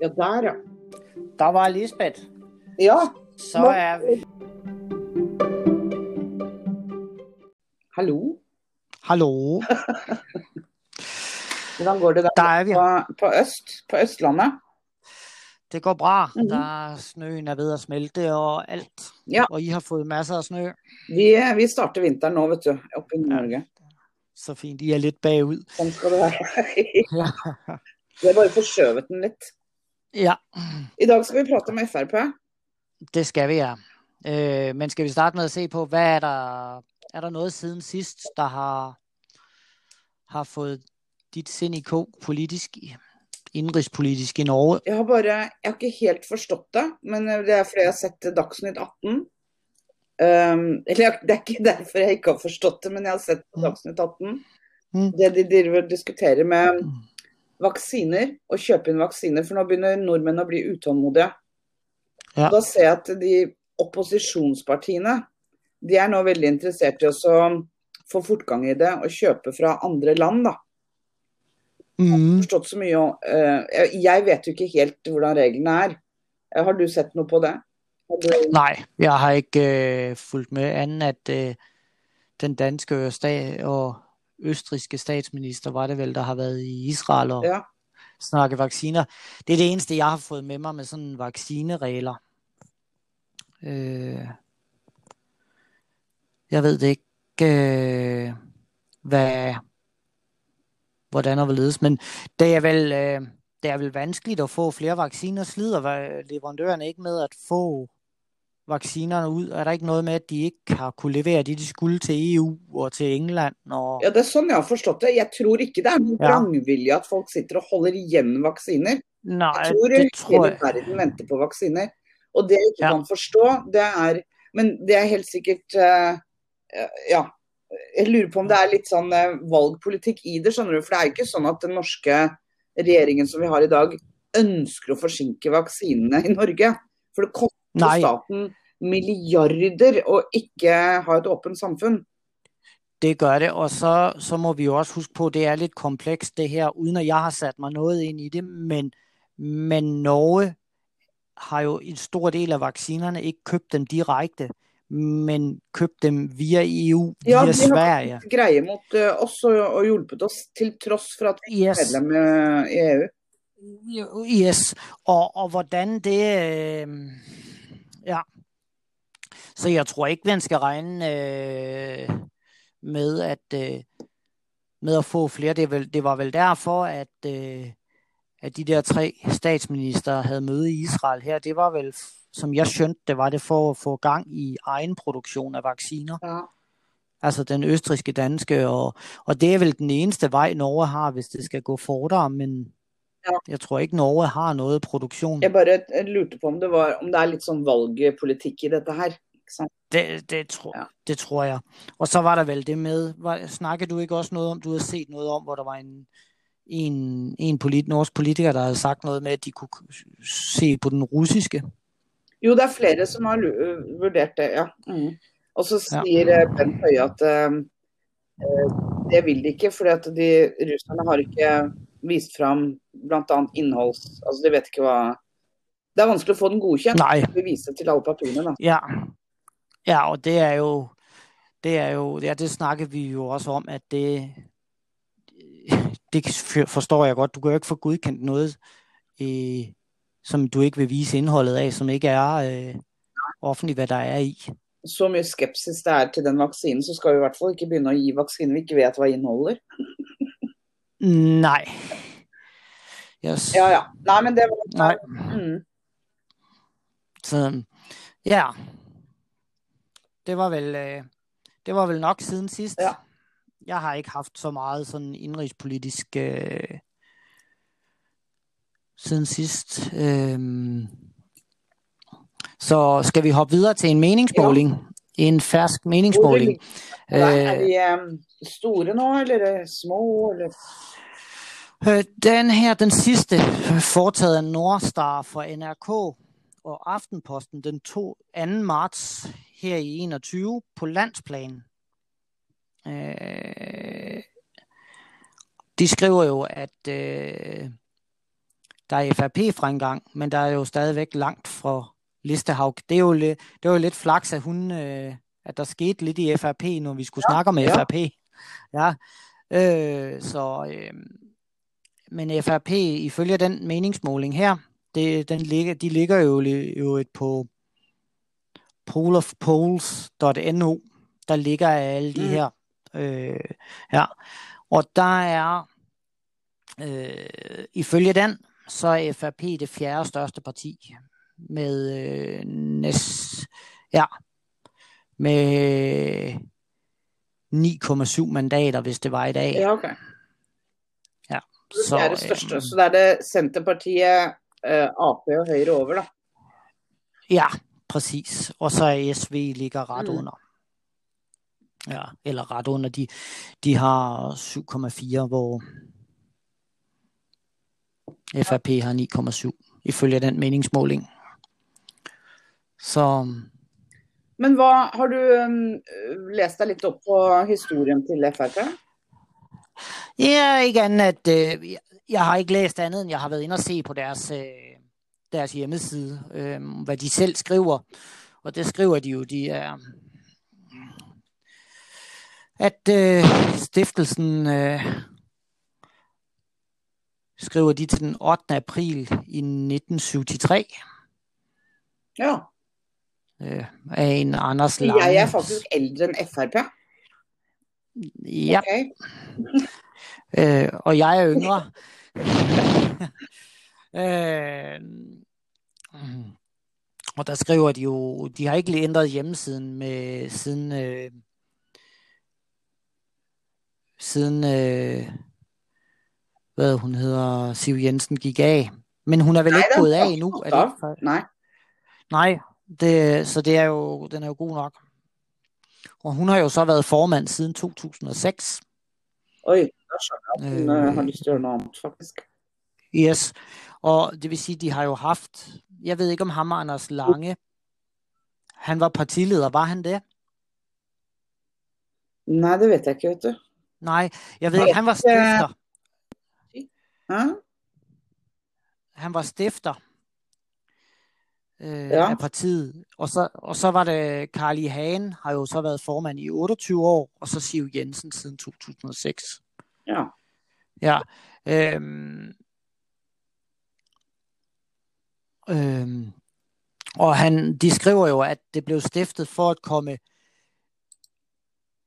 Ja, der, ja. Der var Lisbeth. Ja, Så Nå. er vi... hallo. Hallo. Hvordan går det der, Der er vi. på, på øst, på Østlandet? Det går bra. Mhm. Der snøen er ved at smelte og alt. Ja. Og I har fået masser af snø. Vi, vi starter vinteren nå, vet du, oppe i Norge. Så fint. I er lidt bagud. Sånn skal det være. Ja. Vi har bare forskjøvet den litt. Ja, I dag skal vi prate om FRP. det skal vi, ja. Øh, men skal vi starte med at se på, hvad er der... Er der noget siden sidst, der har, har fået dit sind i kog politisk, indrigspolitisk i Norge? Jeg har bare, jeg har ikke helt forstått det, men det er fordi jeg har sett Dagsnytt 18. Um, eller jeg- det er ikke derfor jeg ikke har forstått det, men jeg har sett på Mm. Dagsnytt 18. Mm. Det de driver og diskuterer med vaksiner, og kjøpe inn vaksiner, for nå begynner nordmenn å bli utålmodige. Ja. Da ser jeg at de opposisjonspartiene, de er nå veldig interessert i å få fortgang i det, og kjøpe fra andre land, da. Mm. forstått så mye eh, jeg- Jeg vet jo ikke helt hvordan reglene er. Eh, Har du sett noe på det? Har du, Nej, jeg har ikke øh, fulgt med anden, at øh, den danske sta- og østriske statsminister, var det vel, der har været i Israel og ja. snakke vacciner. Det er det eneste, jeg har fået med mig med sådan vaccineregler. Øh, jeg ved det ikke, øh, hvad, hvordan og hvorledes, men det er vel, øh, det er vel vanskeligt at få flere vacciner. Slider leverandørerne ikke med at få vaccinerne ud? Er der ikke noget med, at de ikke har kunne levere det, de skulle til EU og til England? Og... ja, det er sånn jeg har forstått det. Jeg tror ikke det er noen Ja. vrangvilje at folk sitter og holder igjen vaksiner. Nej, Jeg tror det tror hele jeg. verden venter på vaksiner. Og det jeg ikke Ja. kan forstå, det er Men det er helt sikkert eh, Ja. Jeg lurer på om det er litt sånn eh, valgpolitikk i det, skjønner du. For det er ikke sånn at den norske regjeringen som vi har i dag, ønsker å forsinke vaksinene i Norge. For det koster Nej, staten milliarder å ikke ha et åpent samfunn. det gør det, og så, så må vi jo også huske på, at det er lidt komplekst det her, uden at jeg har sat mig noget ind i det, men, men Norge har jo en stor del af vaccinerne ikke købt dem direkte, men købt dem via EU, Ja, via de har Sverige. greie mot eh, oss og, og hjulpet oss, til tross for at vi er Yes. medlem eh, i EU. Yes, og, og hvordan det... Øh, ja. Så jeg tror ikke, man skal regne øh, med, at, øh, med at få flere. Det, vel, det var vel derfor, at, øh, at de der tre statsminister havde møde i Israel her. Det var vel, som jeg skønte, det var det for at få gang i egen produktion af vacciner. Ja. Altså den østriske, danske, og, og det er vel den eneste vej, Norge har, hvis det skal gå fortere, men. Jeg tror ikke, Norge har noget produktion. Jeg bare lurte på om det, var, om det er litt sånn valgpolitikk i dette her. Det, det, tro, Ja. det tror jeg. Og så var der vel det med, var, snakkede du ikke også noget om, du havde set noget om, hvor der var en, en, en polit, norsk politiker, der havde sagt noget med, at de kunne se på den russiske. Jo, det er flere som har øh, vurdert det, ja. Mm. Og så Ja. sier eh, Bent Høie at eh, det vil de ikke, fordi at de russerne har ikke vist fram bl.a. innholds... Altså, de vet ikke hva Det er vanskelig å få den godkjent. Nej, Vi viser til alle papirene, da. ja. Ja, og det er jo, det er jo, ja, det snakkede vi jo også om, at det, det forstår jeg godt. Du kan jo ikke få godkendt noget, øh, som du ikke vil vise indholdet af, som ikke er øh, offentligt, hvad der er i. Så mye skepsis det er til den vaksinen, så skal vi i hvert fall ikke begynne å gi vaksiner vi ikke vet hva inneholder. Nej. Yes. Ja, ja. Nei, men det var Nej. Mm. Så ja, det var vel øh, det var vel nok siden sidst. Ja. Jeg har ikke haft så meget sådan indrigspolitisk øh, siden sidst. Øhm, så skal vi hoppe videre til en meningsmåling? En fersk meningsmåling. Hvor er Øh, de eh, store nå, eller er små, eller Øh, Den her, den sidste, foretaget af Nordstar for NRK og Aftenposten den 2. 2. marts her i 21 på landsplan. Øh, de skriver jo, at øh, der er FRP-fremgang, men der er jo stadigvæk langt fra Listehaug. Det er jo, det er jo lidt flaks, at, hun, øh, at der skete lidt i FRP, når vi skulle ja, snakke om ja. FRP. Ja, øh, så, øh, men FRP, ifølge den meningsmåling her, det, den ligger, de ligger jo, jo et på polofpolls.no, der ligger alle de mm. her. Øh, ja. Og der er, øh, ifølge den, så er FRP det fjerde største parti med øh, næst, ja, med 9,7 mandater, hvis det var i dag. Ja, okay. Ja, så, det er det største, øh, så der er det Centerpartiet, øh, AP og Høyre over, da. Ja, præcis. Og så er SV ligger ret mm. under. Ja, eller ret under. De, de har 7,4, hvor FRP har 9,7, ifølge den meningsmåling. Så... Men hvad, har du um, læst dig lidt op på historien til FRP? Ja, ikke andet, at øh, jeg har ikke læst andet, end jeg har været inde og se på deres, øh, deres hjemmeside, øh, hvad de selv skriver. Og det skriver de jo, de er, at øh, stiftelsen øh, skriver de til den 8. april i 1973. Ja. Øh, en Anders Lange. Jeg er faktisk ældre end FRP. Ja. Okay. øh, og jeg er yngre. øh, og der skriver de jo, de har ikke ændret hjemmesiden med siden øh, siden øh, hvad hun hedder, Siv Jensen gik af. Men hun er vel Nej, ikke gået af endnu? Er det? Nej. Nej, det, så det er jo, den er jo god nok. Og hun har jo så været formand siden 2006. Oj, det er så. Hun øh, har lyst til faktisk. Yes, og det vil sige, de har jo haft, jeg ved ikke om ham Anders Lange, han var partileder, var han det? Nej, det ved jeg ikke, vet du. Nej, jeg ved ikke, han var stifter. Ja. Han var stifter øh, ja. af partiet. Og så, og så var det Karli Hagen, har jo så været formand i 28 år, og så Siv Jensen siden 2006. Ja. Ja. Øhm, øhm, og han, de skriver jo, at det blev stiftet for at komme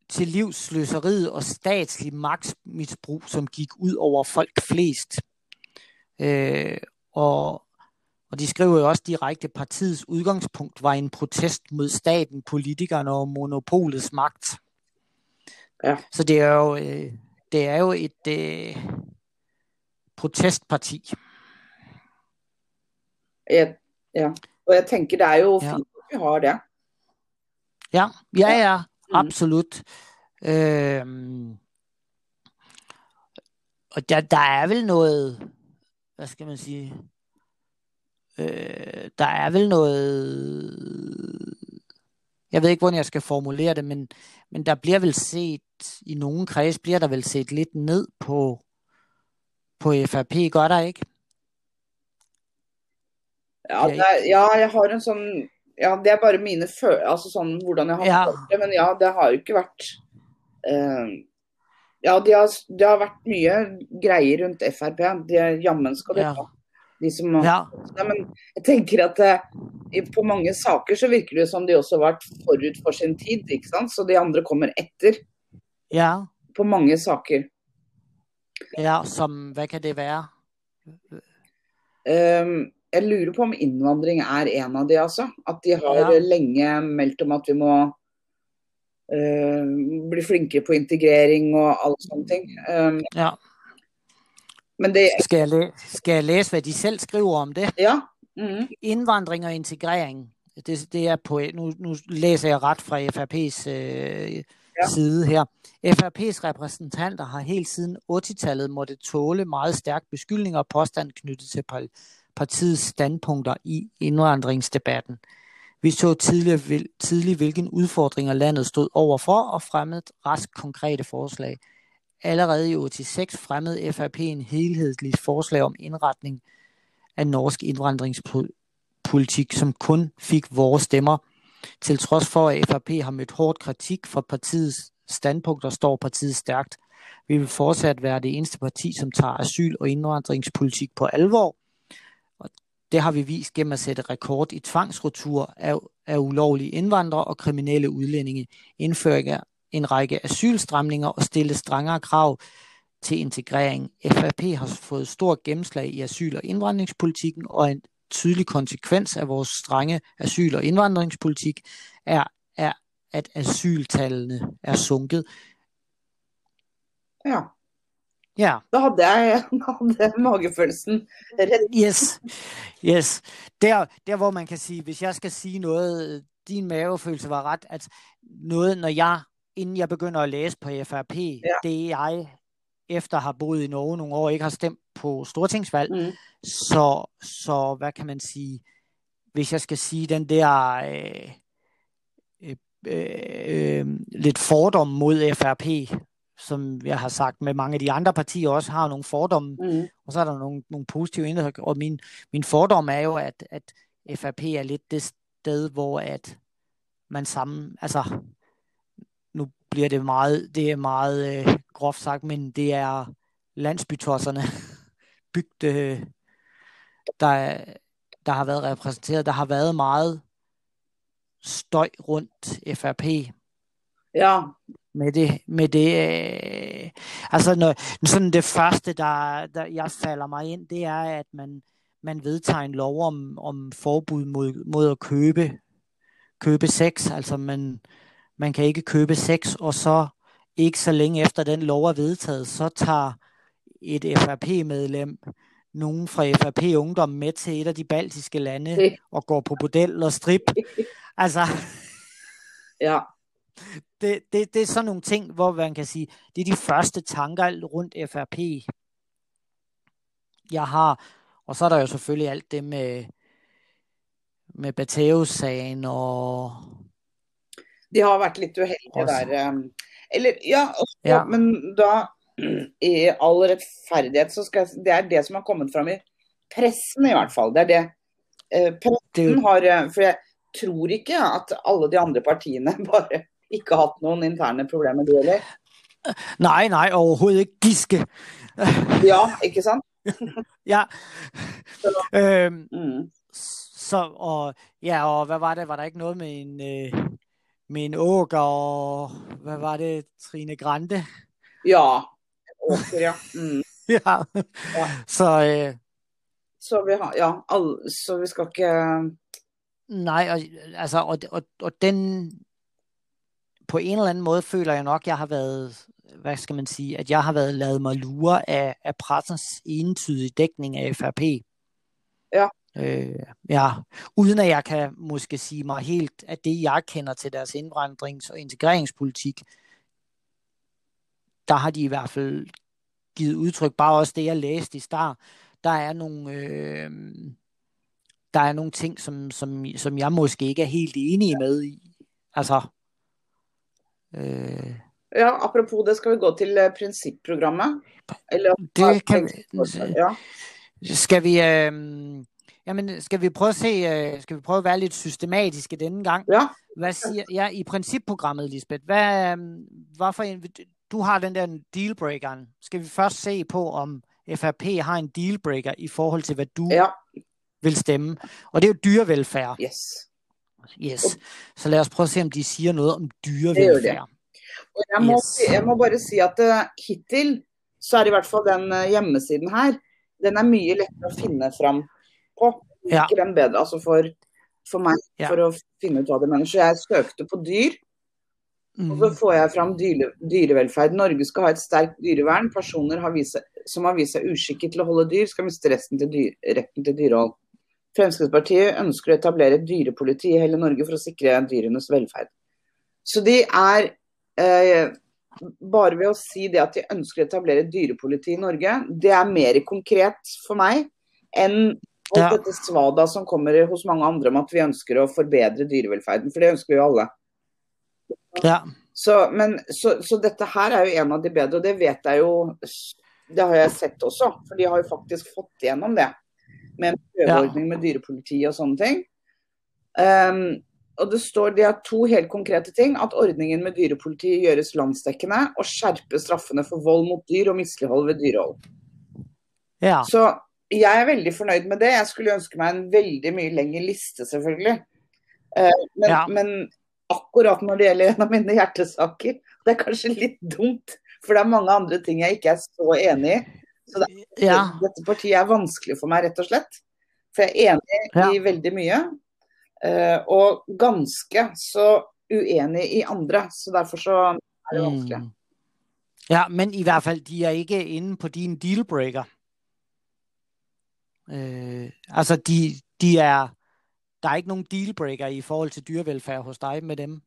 til livsløseriet og statslig magtmisbrug, som gik ud over folk flest. Øh, og, og de skriver jo også direkte, at partiets udgangspunkt var en protest mod staten, politikerne og monopolets magt. Ja. Så det er jo, øh, det er jo et øh, protestparti. Ja, ja, og jeg tænker, det er jo fint, ja. at vi har det. Ja, ja, ja. Mm. Absolut. Øhm, og der, der er vel noget, hvad skal man sige, øh, der er vel noget, jeg ved ikke, hvordan jeg skal formulere det, men, men der bliver vel set, i nogle kreds bliver der vel set lidt ned på, på FRP, gør der ikke? Ja, der, ja, jeg har en sådan ja, det er bare mine følelser, altså sånn hvordan jeg har ja. det, men ja, det har jo ikke vært uh, Ja, det har, det har vært mye greier rundt Frp. De, jammen skal de ha. De som, ja. ja, men jeg tenker at uh, på mange saker så virker det som de også har vært forut for sin tid, ikke sant? så de andre kommer etter. Ja. På mange saker. Ja, som, hvad kan det være? Um, jeg lurer på om innvandring er en av de, altså. At de har ja. lenge meldt om at vi må uh, bli flinkere på integrering og alle sånne ting. Um, ja. Men det... Skal jeg, skal jeg læse, hvad de selv skriver om det? Ja. Mm-hmm. Indvandring og integrering. Det, det er på, nu, nu læser jeg ret fra FRP's øh, ja. side her. FRP's repræsentanter har helt siden 80-tallet måtte tåle meget stærk beskyldning og påstand knyttet til partiets standpunkter i indvandringsdebatten. Vi så tidligere, tidlig, hvilken udfordringer landet stod overfor og fremmet ret konkrete forslag. Allerede i 86 fremmede FRP en helhedslig forslag om indretning af norsk indvandringspolitik, som kun fik vores stemmer. Til trods for, at FRP har mødt hård kritik fra partiets standpunkter, står partiet stærkt. Vi vil fortsat være det eneste parti, som tager asyl- og indvandringspolitik på alvor. Og det har vi vist gennem at sætte rekord i tvangsretur af, af ulovlige indvandrere og kriminelle udlændinge, indføre en række asylstramninger og stille strengere krav til integrering. FRP har fået stor gennemslag i asyl- og indvandringspolitikken, og en tydelig konsekvens af vores strenge asyl- og indvandringspolitik er, er at asyltallene er sunket. Ja. Ja. Da hadde jeg, hadde magefølelsen rett. Yes, yes. Der, der hvor man kan sige, hvis jeg skal sige noget, din mavefølelse var ret, at noget, når jeg, inden jeg begynder at læse på FRP, ja. det jeg efter at have boet i Norge nogle år, ikke har stemt på stortingsvalg, mm. så, så hvad kan man sige, hvis jeg skal sige den der øh, øh, øh, lidt fordom mod FRP, som jeg har sagt med mange af de andre partier også har nogle fordomme, mm. og så er der nogle, nogle positive indtryk, og min, min fordom er jo, at, at FRP er lidt det sted, hvor at man sammen, altså bliver det meget, det er meget øh, groft sagt, men det er landsbytosserne bygde, øh, der, der har været repræsenteret. Der har været meget støj rundt FRP. Ja. Med det, med det øh, altså når, sådan det første, der, der jeg falder mig ind, det er, at man, man vedtager en lov om, om forbud mod, mod at købe, købe sex. Altså man, man kan ikke købe sex, og så ikke så længe efter den lov er vedtaget, så tager et FRP-medlem nogen fra FRP Ungdom med til et af de baltiske lande og går på bordel og strip. Altså, ja. Det, det, det er sådan nogle ting, hvor man kan sige, det er de første tanker rundt FRP, jeg har. Og så er der jo selvfølgelig alt det med, med Bateus-sagen og... De har vært litt uheldige der. Um, eller, ja, også, ja, men da i all rettferdighet så skal Det er det som har kommet fram i pressen, i hvert fall. Det er det. Eh, pressen har eh, For jeg tror ikke at alle de andre partiene bare ikke har hatt noen interne problemer, de heller. Nej, nej, overhovedet ikke. Giske. ja, ikke sant? ja. Så, øhm, mm. så, og, ja, og hvad var det? Var der ikke noget med en, øh, en åker og, hvad var det, Trine Grande? Ja, åker, ja. Mm. ja. ja. Så, øh, så vi har, ja, all, så vi skal ikke... Nej, og, altså, og, og, og den, på en eller anden måde føler jeg nok, jeg har været, hvad skal man sige, at jeg har været lavet mig lure af, af pressens entydige dækning af FRP. Ja. Øh, ja, uden at jeg kan måske sige mig helt, at det jeg kender til deres indvandrings- og integreringspolitik, der har de i hvert fald givet udtryk, bare også det jeg læste i start, der er nogle, øh, der er nogle ting, som, som, som jeg måske ikke er helt enig med i. Altså, øh, Ja, apropos det, skal vi gå til uh, prinsipprogrammet? Eller, det kan vi, ja. Skal vi, øh, jamen, skal vi prøve at se, øh, skal vi prøve at være lidt systematiske denne gang? Ja. Hvad siger, ja, i principprogrammet, Lisbeth, hvad, øh, hvad for en, du har den der dealbreakeren. Skal vi først se på, om FRP har en dealbreaker i forhold til, hvad du ja. vil stemme. Og det er jo dyrevelfærd. Yes. Yes. Så lad os prøve at se, om de siger noget om dyrevelfærd. Det det. Og jeg, må, yes. jeg må bare si at uh, hittil så er det i hvert fall den uh, hjemmesiden her, den er mye lettere å finne fram på. Den bedre, altså for, for meg, ja. for å finne ut hva de mener. Så jeg søkte på dyr, og så mm. får jeg fram dyre, dyrevelferd. Norge skal ha et sterkt dyrevern. Personer har vist, som har vist seg uskikket til å holde dyr, skal miste til, dyr, retten til dyrehold. Fremskrittspartiet ønsker å etablere et dyrepoliti i hele Norge for å sikre dyrenes velferd. Så de er eh, Bare ved å si det at de ønsker å etablere et dyrepoliti i Norge, det er mer konkret for meg enn ja. dette svada som kommer hos mange andre om at vi ønsker å forbedre dyrevelferden. For det ønsker jo alle. Ja. Så, men, så, så, dette her er jo en av de bedre, og det vet jeg jo Det har jeg sett også, for de har jo faktisk fått igjennom det. med en prøveordning med dyrepoliti og sånne ting. Um, og det står det er to helt konkrete ting. At ordningen med dyrepoliti gjøres landsdekkende, og skjerpe straffene for vold mot dyr og mislighold ved dyrehold. Ja. Så jeg er veldig fornøyd med det. Jeg skulle ønske meg en veldig mye lengre liste, selvfølgelig. Uh, men, Ja. men akkurat når det gjelder en av mine hjertesaker, det er kanskje litt dumt. For det er mange andre ting jeg ikke er så enig i. Så det, ja. dette partiet er vanskelig for meg, rett og slett. For jeg er enig Ja. i veldig mye. eh, og ganske så uenig i andre. Så derfor så er det vanskelig. Mm. Ja, men i hvert fald, de er ikke inde på din dealbreaker. Øh, altså, de, de er, der er ikke nogen dealbreaker i forhold til dyrevelfærd hos dig med dem.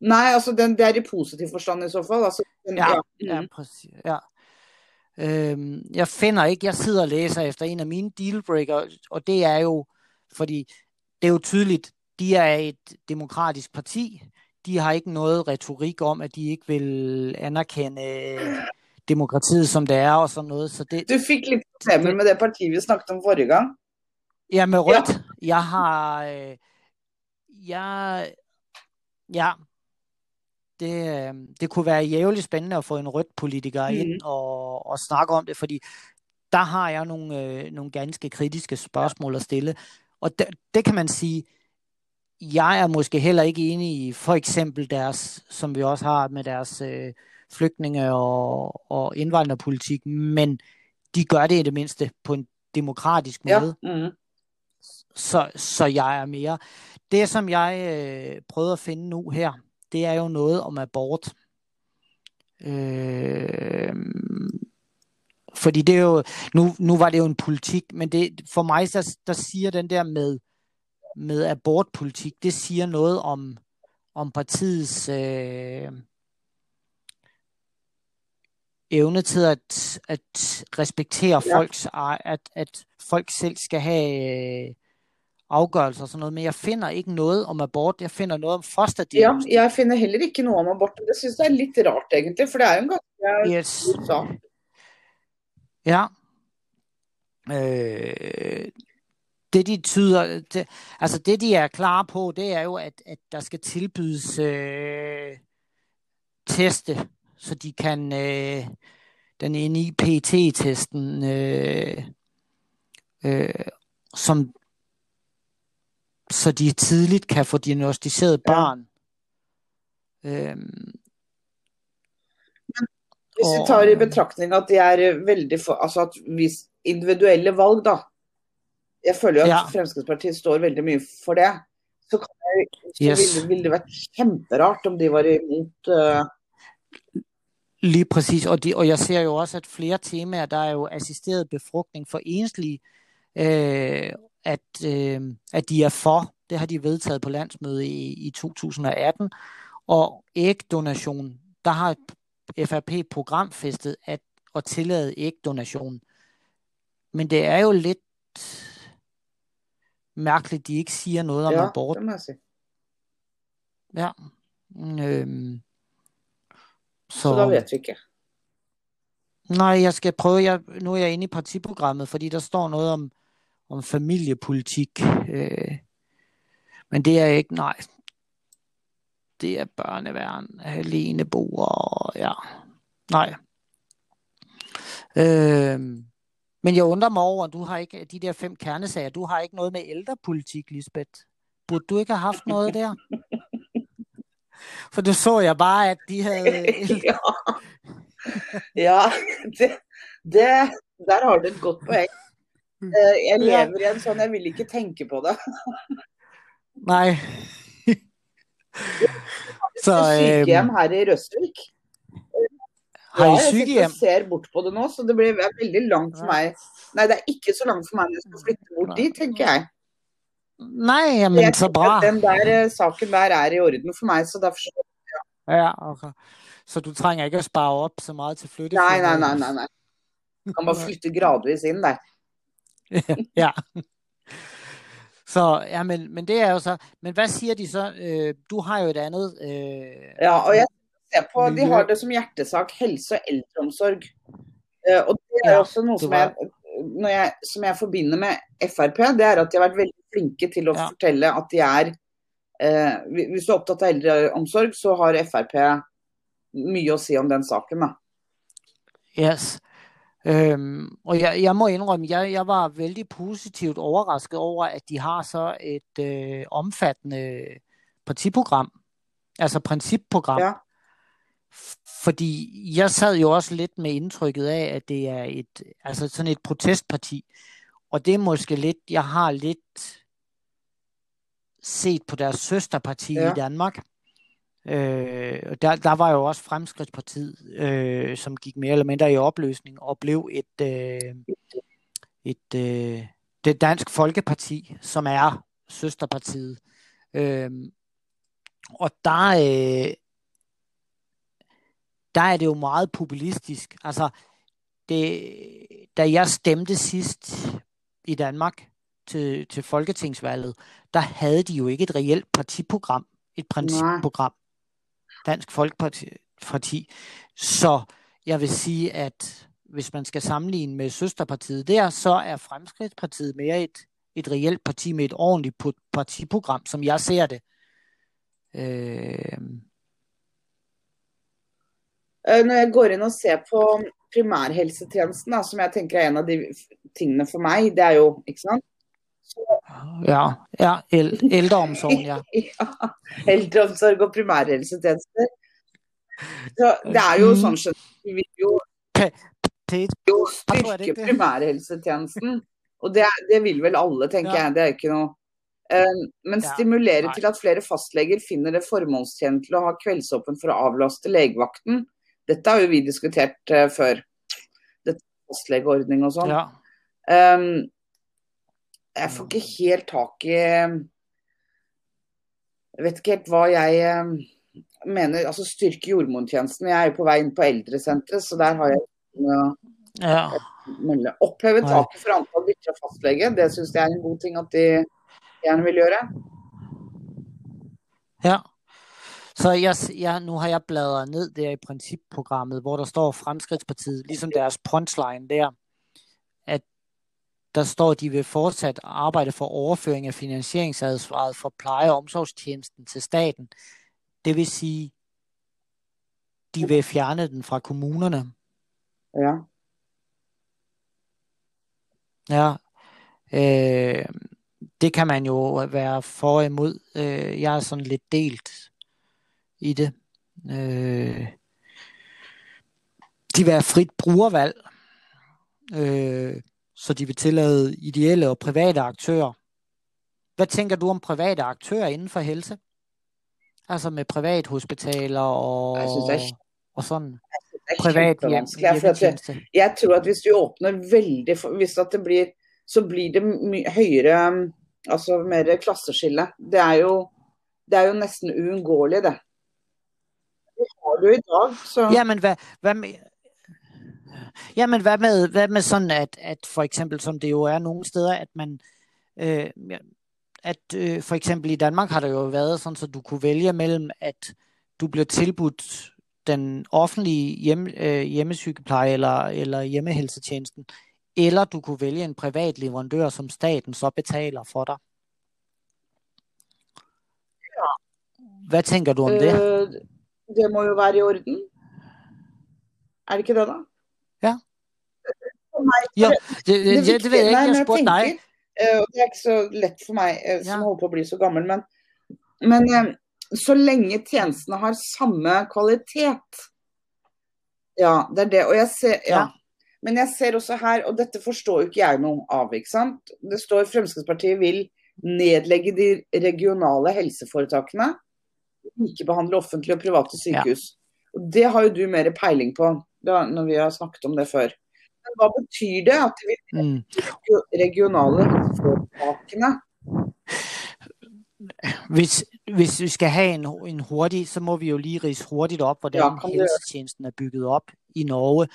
Nei, altså den, det er i positiv forstand i så fall. Altså, den, Ja, ja. Ja, præcis. Ja. Øhm, jeg finder ikke, jeg sidder og læser efter en af mine dealbreaker, og det er jo, fordi det er jo tydeligt, de er et demokratisk parti, de har ikke noget retorik om, at de ikke vil anerkende demokratiet som det er og sådan noget, så det, Du fikk litt problemer med det partiet vi snakket om forrige gang. Ja, med rødt. Jeg har... Øh, jeg, ja, det, øh, det kunne være jævligt spændende at få en rødt politiker ind og, og snakke om det, fordi der har jeg nogle, øh, nogle ganske kritiske spørgsmål at stille. Og det, det kan man sige, jeg er måske heller ikke enig i for eksempel deres, som vi også har med deres øh, flygtninge- og, og indvandrerpolitik, men de gør det i det mindste på en demokratisk måde. Ja. Mm. Så, så jeg er mere. Det, som jeg øh, prøvede at finde nu her, det er jo noget om abort. Øh, fordi det er jo, nu, nu var det jo en politik, men det, for mig, der, der siger den der med, med abortpolitik, det siger noget om, om partiets øh, evne til at, at respektere Ja. folks, at, at folk selv skal have øh, afgørelser og sådan noget, men jeg finder ikke noget om abort, jeg finder noget om ja, fosterdiagnostik. jeg finner heller ikke noe om abort. Det syns jeg er litt rart, egentlig. For det er jo en ganske Yes. sak. Ja. Øh, det de tyder, det, altså det de er klar på, det er jo, at, at der skal tilbydes øh, teste, så de kan øh, den NIPT-testen, øh, øh, som så de tidligt kan få diagnostiseret Ja. barn. Øhm, Hvis vi tar i betraktning at de er eh, veldig for Altså at hvis individuelle valg, da. Jeg føler jo at Ja. Fremskrittspartiet står veldig mye for det. Så, kan jeg, så Yes. ville, ville det vært kjemperart om de var imot eh, Lige præcis, og, de, og jeg ser jo også, at flere temaer, der er jo assisteret befrugtning for enslige, øh, at, øh, at de er for. Det har de vedtaget på landsmødet i, i 2018. Og ægdonation, der har FRP programfæstet at, at tillade ægdonation. Men det er jo lidt mærkeligt, de ikke siger noget om Ja, abort. det må jeg si. Ja. Øhm, så, Så da vet vi ikke. Nej, jeg skal prøve, jeg, nu er jeg inde i partiprogrammet, fordi der står noget om, om familiepolitik. Øh, men det er ikke, nej. Det er børneværn, aleneboer, og ja, nej. Øh, men jeg undrer mig over, at du har ikke, de der fem kernesager, du har ikke noget med ældrepolitik, Lisbeth. Burde du ikke have haft noget der? For du så jeg bare, at de havde... ja. ja det, det, der har du et godt poeng. Eh, Jeg lever i en sånn Jeg vil ikke tenke på det. Nej. så Sykehjem øh, her i Røsvik. har Ja, jeg sitter sykehjem? og ser bort på det nå, så det blir veldig langt for Ja. meg. Nei, det er ikke så langt for meg når jeg skal flytte bort Nej. dit, tenker jeg. Nej, jamen Jeg så bra. Den der eh, saken der er i orden for meg, så derfor så Ja, okay. Så du trænger ikke at spare op så meget til flytte? Nei, nei, nei. nei, nei. Du kan bare flytte gradvis inn der. ja. Så, ja, men, men det er jo så, men hvad siger de så? Øh, du har jo et andet, øh, Ja, og jeg ser på, De har det som hjertesak helse og eldreomsorg. Eh, Og det er Ja, også noe som jeg jeg, som jeg forbinder med Frp, det er at de har vært veldig flinke til å Ja. fortelle at de er eh, Hvis du er opptatt av eldreomsorg, så har Frp mye å si om den saken. da. Yes. Øhm, og jeg, jeg må indrømme, jeg, jeg var vældig positivt overrasket over, at de har så et øh, omfattende partiprogram, altså principprogram. Ja. Fordi jeg sad jo også lidt med indtrykket af, at det er et, altså sådan et protestparti. Og det er måske lidt, jeg har lidt set på deres søsterparti Ja. i Danmark. Øh, og der, der var jo også Fremskridtspartiet, øh, som gik mere eller mindre i opløsning og blev et, øh, et øh, det Dansk Folkeparti, som er søsterpartiet. Øh, og der, øh, der er det jo meget populistisk. Altså, det, da jeg stemte sidst i Danmark til, til Folketingsvalget, der havde de jo ikke et reelt partiprogram, et principprogram. Dansk Folkeparti. Parti. Så jeg vil sige, at hvis man skal sammenligne med søsterpartiet der, så er Fremskridtspartiet mere et, et reelt parti med et ordentligt partiprogram, som jeg ser det. Øh, Når jeg går inn og ser på primærhelsetjenesten, da, som jeg tenker er en av de tingene for meg, det er jo ikke sant? ja, ja el, ældreomsorgen, ja. ja, eldreomsorg og primærhelsetjenester. Så det er jo sånn skjønner vi vil jo, Det, jo styrke primærhelsetjenesten. Og det, det vil vel alle, tenker Ja. jeg. Det er ikke noe Eh, Men Ja, stimulere til at flere fastleger finner det formålstjenlig å ha kveldsåpen for å avlaste legevakten. Dette har jo vi diskutert eh, før. Dette fastlegeordning og sånn. ja. Um, jeg får ikke helt tak i Jeg vet ikke helt hva jeg um, mener. Altså styrke jordmortjenesten. Jeg er jo på vei inn på eldresenteret, så der har jeg å ja. Oppheve taket for antall bytter av fastlege. Det syns jeg er en god ting at de gjerne vil gjøre. Ja. Så jeg, jeg, nu har jeg bladret ned der i principprogrammet, hvor der står Fremskridtspartiet, ligesom deres punchline der, at der står, at de vil fortsat arbejde for overføring af finansieringsansvaret for pleje- og omsorgstjenesten til staten. Det vil sige, de vil fjerne den fra kommunerne. Ja. Ja. Øh, det kan man jo være for og imod. Øh, jeg er sådan lidt delt i det. Øh, de vil have frit brugervalg, øh, så de vil tillade ideelle og private aktører. Hvad tænker du om private aktører inden for helse? Altså med privathospitaler og, Jeg synes er og sådan privat hjem. For at jeg tror at hvis du åpner veldig for, Hvis at det blir Så blir det mye høyere um, Altså mer klasseskille. Det er jo Det er jo nesten uunngåelig, det. Dag, så? Jamen, hvad, hvad med... Jamen, hvad med, hvad med sådan, at, at for eksempel, som det jo er nogle steder, at man... Øh, at øh, for eksempel i Danmark har der jo været sådan, så du kunne vælge mellem, at du bliver tilbudt den offentlige hjem, øh, hjemmesygepleje eller, eller hjemmehelsetjenesten, eller du kunne vælge en privat leverandør, som staten så betaler for dig. Hvad tænker du om øh, det må jo være i orden. Er det ikke det, da? Ja. For meg, Jo, det, det, det, det ved jeg ikke, Nei, jeg dig. tenker, eh, det er ikke så lett for meg eh, som Ja. holder på å bli så gammel, men, men eh, så lenge tjenestene har samme kvalitet Ja, det er det. Og jeg ser ja. Ja. Men jeg ser også her, og dette forstår jo ikke jeg noe av, ikke sant. Det står Fremskrittspartiet vil nedlegge de regionale helseforetakene. Likebehandle offentlige og private sykehus. Og det har jo du mer peiling på, da, når vi har snakket om det før. Men hva betyr det at de vil Mm. regionale helseforetakene? Hvis, hvis vi skal have en, en hurtig, så må vi jo lige rise hurtigt op, hvordan Ja, ja, helsetjenesten er bygget op i Norge.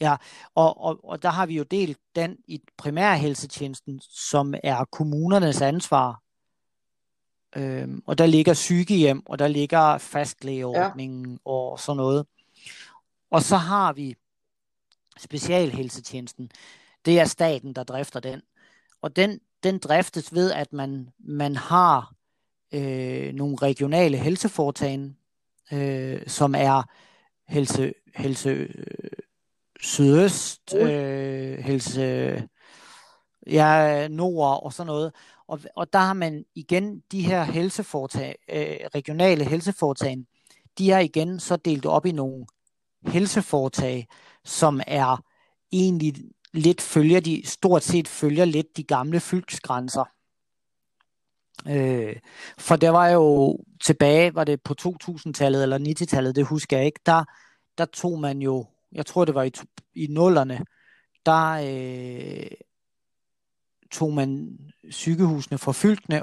Ja, og, og, og der har vi jo delt den i primærhelsetjenesten, som er kommunernes ansvar. Øhm, og der ligger sygehjem, og der ligger fastlægeordningen ja. og sådan noget. Og så har vi specialhelsetjenesten. det er staten, der drifter den. Og den, den driftes ved, at man, man har øh, nogle regionale helseforetagende, øh, som er helse, helse øh, sydøst, øh, helse ja, nord og sådan noget. Og, og der har man igen de her helseforetag, øh, regionale helseforetagende, de er igen så delt op i nogle helseforetag, som er egentlig lidt følger de, stort set følger lidt de gamle fylkesgrænser. Øh, for der var jo tilbage, var det på 2000-tallet eller 90-tallet, det husker jeg ikke, der, der tog man jo, jeg tror det var i, i nullerne, der øh, tog man sygehusene fra fylkene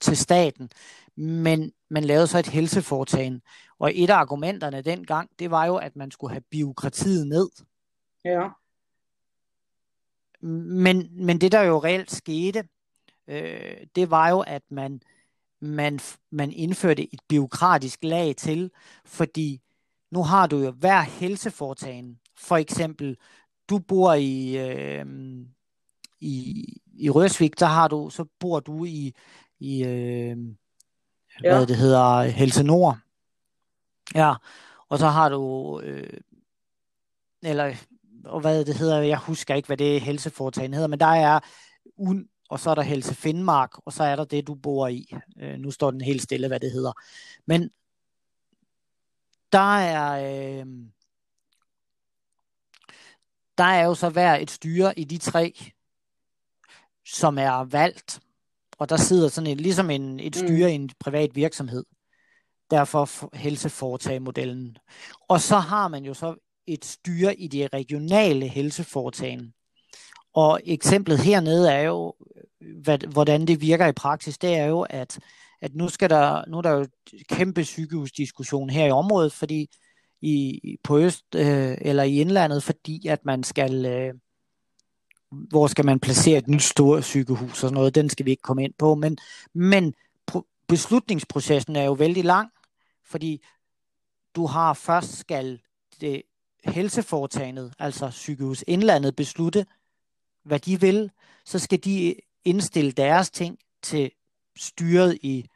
til staten, men man lavede så et helseforetagen. Og et af argumenterne dengang, det var jo, at man skulle have biokratiet ned. Ja. Men, men det der jo reelt skete, øh, det var jo, at man, man, man indførte et biokratisk lag til, fordi nu har du jo hver helseforetagen. For eksempel, du bor i, øh, i, i Røsvik, der har du, så bor du i, i øh, ja. hvad det hedder, Helse Nord. Ja, og så har du, øh, eller og hvad det hedder, jeg husker ikke, hvad det helseforetagen hedder, men der er UN, og så er der Helse Finnmark, og så er der det, du bor i. Øh, nu står den helt stille, hvad det hedder. Men der er, øh, der er jo så hver et styre i de tre, som er valgt, og der sidder sådan et, ligesom en, et styre mm. i en privat virksomhed. Derfor helseforetagmodellen. Og så har man jo så et styre i de regionale helseforetagende. Og eksemplet hernede er jo, hvad, hvordan det virker i praksis, det er jo, at, at nu, skal der, nu er der jo kæmpe sygehusdiskussion her i området, fordi i, på Øst øh, eller i indlandet, fordi at man skal, øh, hvor skal man placere et nyt stort sygehus og sådan noget, den skal vi ikke komme ind på, men, men beslutningsprocessen er jo vældig lang, fordi du har først skal det helseforetagendet, altså sygehus indlandet, beslutte, hvad de vil, så skal de indstille deres ting til styret i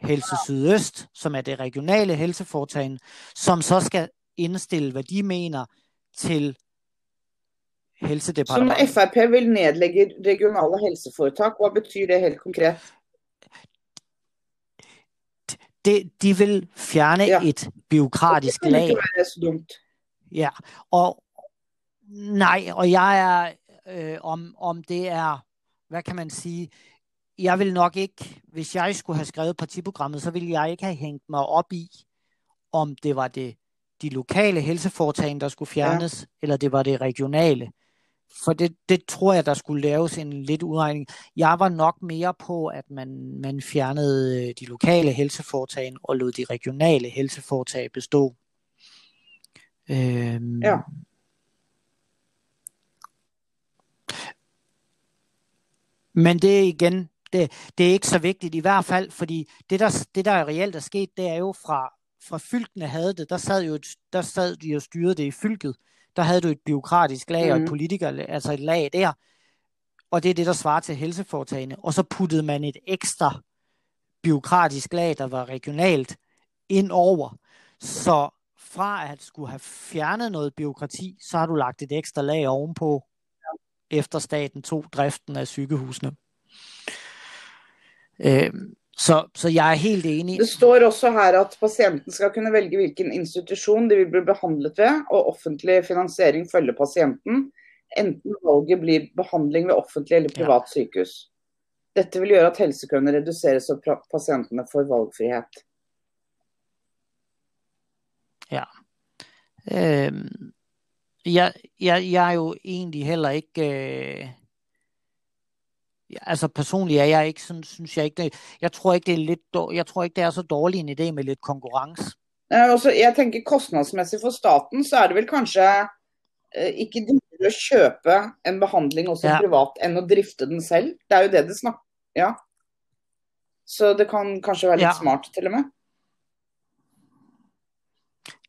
Helse Sydøst, som er det regionale helseforetagende, som så skal indstille, hvad de mener til helsedepartementet. Så når FRP vil nedlægge regionale helseforetak, hvad betyder det helt konkret? De, de vil fjerne ja. et byråkratisk lag. Det kan ikke være så dumt. Ja, og nej, og jeg er, øh, om, om det er, hvad kan man sige, jeg vil nok ikke, hvis jeg skulle have skrevet partiprogrammet, så ville jeg ikke have hængt mig op i, om det var det de lokale helseforetagende, der skulle fjernes, ja. eller det var det regionale. For det, det tror jeg, der skulle laves en lidt udregning. Jeg var nok mere på, at man, man fjernede øh, de lokale helseforetagende og lod de regionale helseforetag bestå. Øhm, ja. Men det er igen, det, det er ikke så vigtigt i hvert fald, fordi det der, det der reelt er sket, det er jo fra, fra fylkene havde det, der sad, jo der sad de og styrede det i fylket. Der havde du et biokratisk lag mm. og et mhm. politiker, altså et lag der. Og det er det, der svarer til helseforetagene. Og så puttede man et ekstra biokratisk lag, der var regionalt, ind over. Så fra at skulle have fjernet noget byråkrati, så har du lagt et ekstra lag ovenpå, efter staten tog driften af sygehusene. Øh, så, så jeg er helt enig. Det står også her at patienten skal kunne vælge hvilken institution de vil blive behandlet ved, og offentlig finansiering følger patienten, enten valget bliver behandling ved offentlig eller privat ja. sykehus. Dette vil gøre at helsekøene reduceres og patienterne får valgfrihed. Ja. Øhm, jeg, jeg, jeg er jo egentlig heller ikke... Øh, altså personligt er jeg ikke sådan, synes jeg ikke det, jeg tror ikke det er lidt, jeg tror ikke det er så dårlig en idé med lidt konkurrence. Ja, også, jeg tænker kostnadsmæssigt for staten, så er det vel kanskje eh, ikke dyrere at købe en behandling også ja. privat, end at drifte den selv. Det er jo det det snakker, ja. Så det kan kanskje være lidt ja. smart til og med.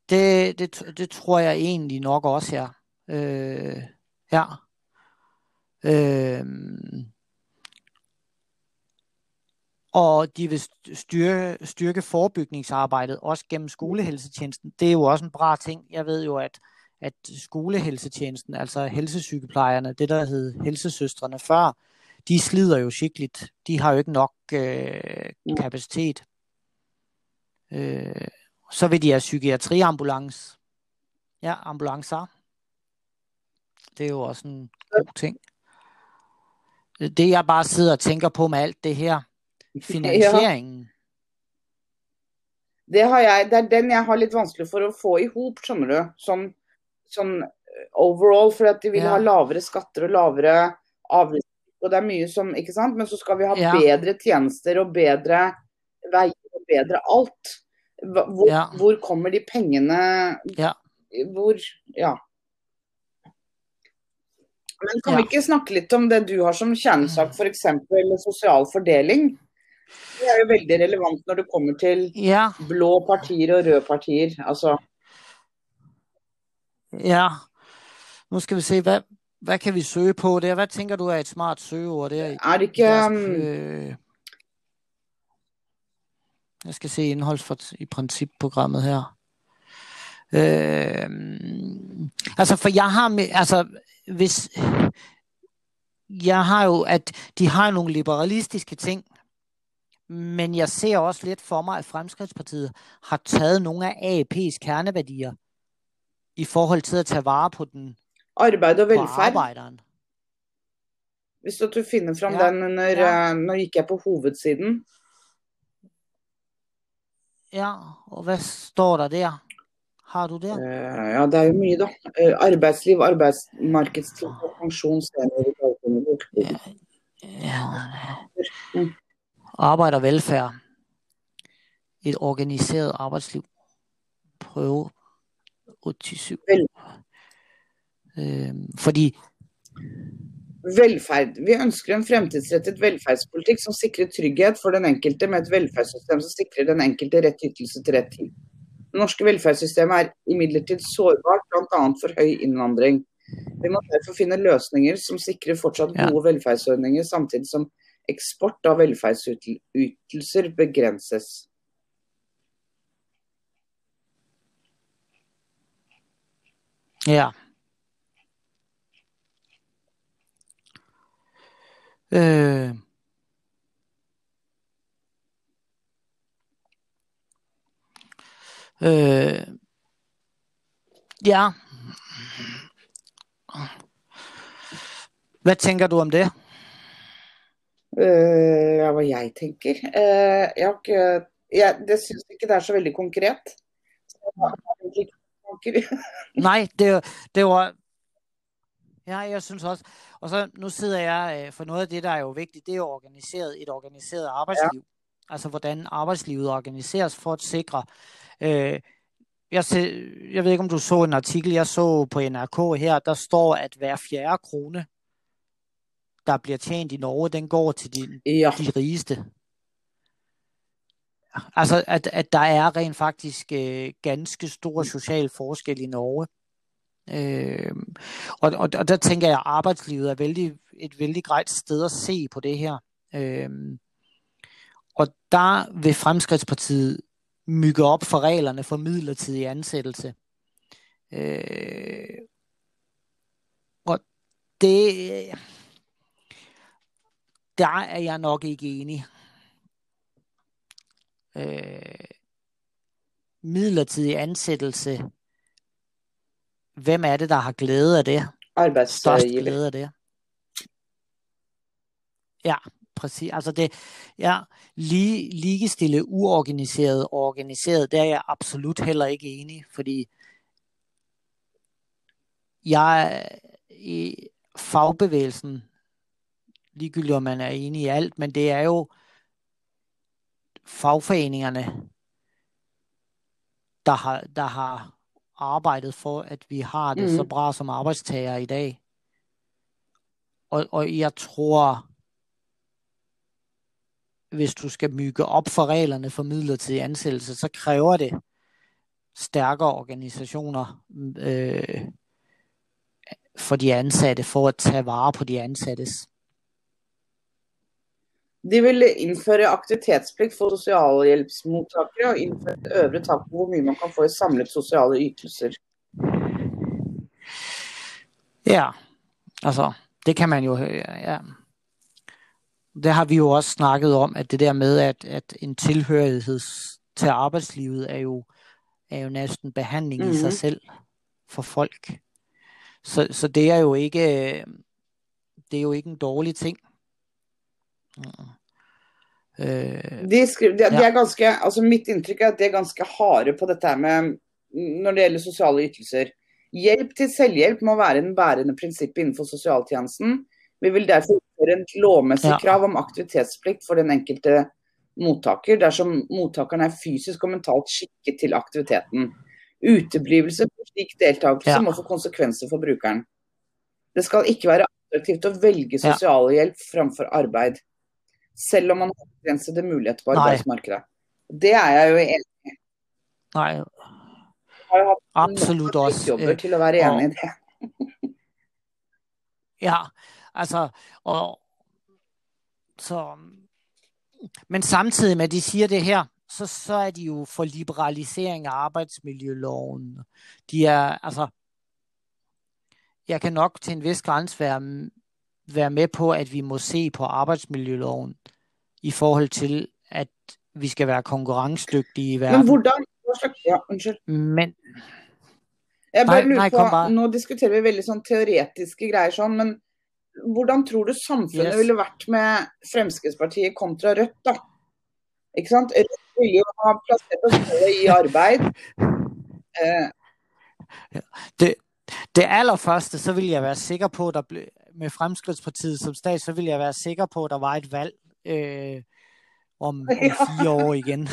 Det, det, det tror jeg egentlig nok også, ja. Øh, ja. Øh, og de vil styrke, styrke forebygningsarbejdet, også gennem skolehelsetjenesten. Det er jo også en bra ting. Jeg ved jo, at, at skolehelsetjenesten, altså helsesygeplejerne, det der hed helsesøstrene før, de slider jo skikkeligt. De har jo ikke nok øh, kapacitet. Øh, så vil de have psykiatriambulance. Ja, ambulancer. Det er jo også en god ting. Det jeg bare sidder og tænker på med alt det her, finansieringen. Ja. Det, har jeg, det er den jeg har litt vanskelig for å få i hop, skjønner du. Sånn, sånn overall, for at de vil ja. ha lavere skatter og lavere avgifter. Og det er mye som, ikke sant? Men så skal vi ha ja. bedre tjenester og bedre veier og bedre alt. Hvor, ja. hvor kommer de pengene ja. Hvor Ja. Men kan vi ikke snakke litt om det du har som kjernesak, f.eks. sosial fordeling? Det er jo veldig relevant når det kommer til ja. blå partier og røde partier. Altså. Ja. Nu skal vi se, hvad, hvad kan vi søge på der? Hvad tænker du er et smart søgeord der? Er det ikke... Um... Jeg skal se indhold for, i principprogrammet her. Øh, altså, for jeg har med, altså, hvis, jeg har jo, at de har nogle liberalistiske ting, men jeg ser også lidt for mig, at Fremskridspartiet har taget nogle af AEP's kerneværdier i forhold til at tage vare på den Arbeid og velfærd. arbejderen. Hvis du finder frem ja, den, når, ja. nå gikk jeg på hovedsiden. Ja, og hvad står der der? Har du det? Uh, ja, det er jo mye, da. Uh, arbeidsliv, arbeidsmarkedstid og pensjon. Ja, ja. Arbejde og velfærd, et organiseret arbejdsliv, prøve 87. Øh, fordi velferd. Vi ønsker en fremtidsrettet velferdspolitikk som sikrer trygghet for den enkelte, med et velferdssystem som sikrer den enkelte rett ytelse til rett tid. Det norske velferdssystemet er imidlertid sårbart, bl.a. for høy innvandring. Vi må derfor finne løsninger som sikrer fortsatt gode ja. velferdsordninger, samtidig som eksport av velferdsytelser begrenses. Ja. Øh. Øh. Ja. Hvad tænker du om det? Uh, ja, hva jeg tenker. Uh, jeg, ikke, jeg det syns ikke det er så veldig konkret. Nej, det, det var... Ja, jeg synes også. Og så nu sidder jeg, øh, for noget af det, der er jo vigtigt, det er jo organiseret, et organiseret arbejdsliv. Ja. Altså, hvordan arbejdslivet organiseres for at sikre... Øh, jeg, se, jeg ved ikke, om du så en artikel, jeg så på NRK her, der står, at hver fjerde krone der bliver tjent i Norge, den går til de, ja. de rigeste. Altså, at, at der er rent faktisk øh, ganske stor social forskel i Norge. Øh, og, og, og der tænker jeg, at arbejdslivet er vældig, et vældig grejt sted at se på det her. Øh, og der vil Fremskridspartiet mygge op for reglerne for midlertidig ansættelse. Øh, og det der er jeg nok ikke enig. Øh, midlertidig ansættelse. Hvem er det, der har glæde af det? Størst glæde af det. Ja, præcis. Altså det, ja, lige, ligestille uorganiseret og organiseret, der er jeg absolut heller ikke enig, fordi jeg i fagbevægelsen ligegyldigt om man er enig i alt, men det er jo fagforeningerne, der har, der har arbejdet for, at vi har det mm. så bra som arbejdstager i dag. Og, og jeg tror, hvis du skal mygge op for reglerne for midlertidig ansættelse, så kræver det stærkere organisationer, øh, for de ansatte, for at tage vare på de ansattes. De vil innføre aktivitetsplikt for sosialhjelpsmottakere og innføre et øvre tak på hvor mye man kan få i samlet sosiale ytelser. Ja, altså, det kan man jo, ja. Det har vi jo også snakket om, at det der med, at, at en tilhørighed til arbejdslivet er jo, er jo næsten behandling mm-hmm. i sig mhm. selv for folk. Så, så det er jo ikke, det er jo ikke en dårlig ting. Uh, de, skriver, de, ja. de er ganske, altså mitt inntrykk er at de er ganske harde på dette med når det gjelder sosiale ytelser. Hjelp til selvhjelp må være en bærende prinsipp innenfor sosialtjenesten. Vi vil derfor innføre et lovmessig ja. krav om aktivitetsplikt for den enkelte mottaker dersom mottakeren er fysisk og mentalt skikket til aktiviteten. Uteblivelse på slik deltakelse ja. må få konsekvenser for brukeren. Det skal ikke være attraktivt å velge sosialhjelp framfor arbeid selv om man har begrensede muligheter på arbeidsmarkedet. Det er jeg jo enig i. Nei. Absolutt jobber til å være enig i det. ja, altså og, så, Men samtidig med at de siger det her, så, så er de jo for liberalisering af arbejdsmiljøloven. De er, altså, jeg kan nok til en vis grænse være være med på, at vi må se på arbejdsmiljøloven i forhold til, at vi skal være konkurrencedygtige i verden. Men hvordan? Ja, unnskyld. Men, jeg bare lurer nei, på, bare. Nå diskuterer vi veldig sånn teoretiske greier sånn, men hvordan tror du samfunnet yes. ville vært med Fremskrittspartiet kontra Rødt, da? Ikke sant? Rødt ville jo ha plassert oss i arbeid. Eh. Det, det allerførste, så vil jeg være sikker på, der ble, med Fremskridtspartiet som stat, så vil jeg være sikker på, at der var et valg øh, om, om fire år igen.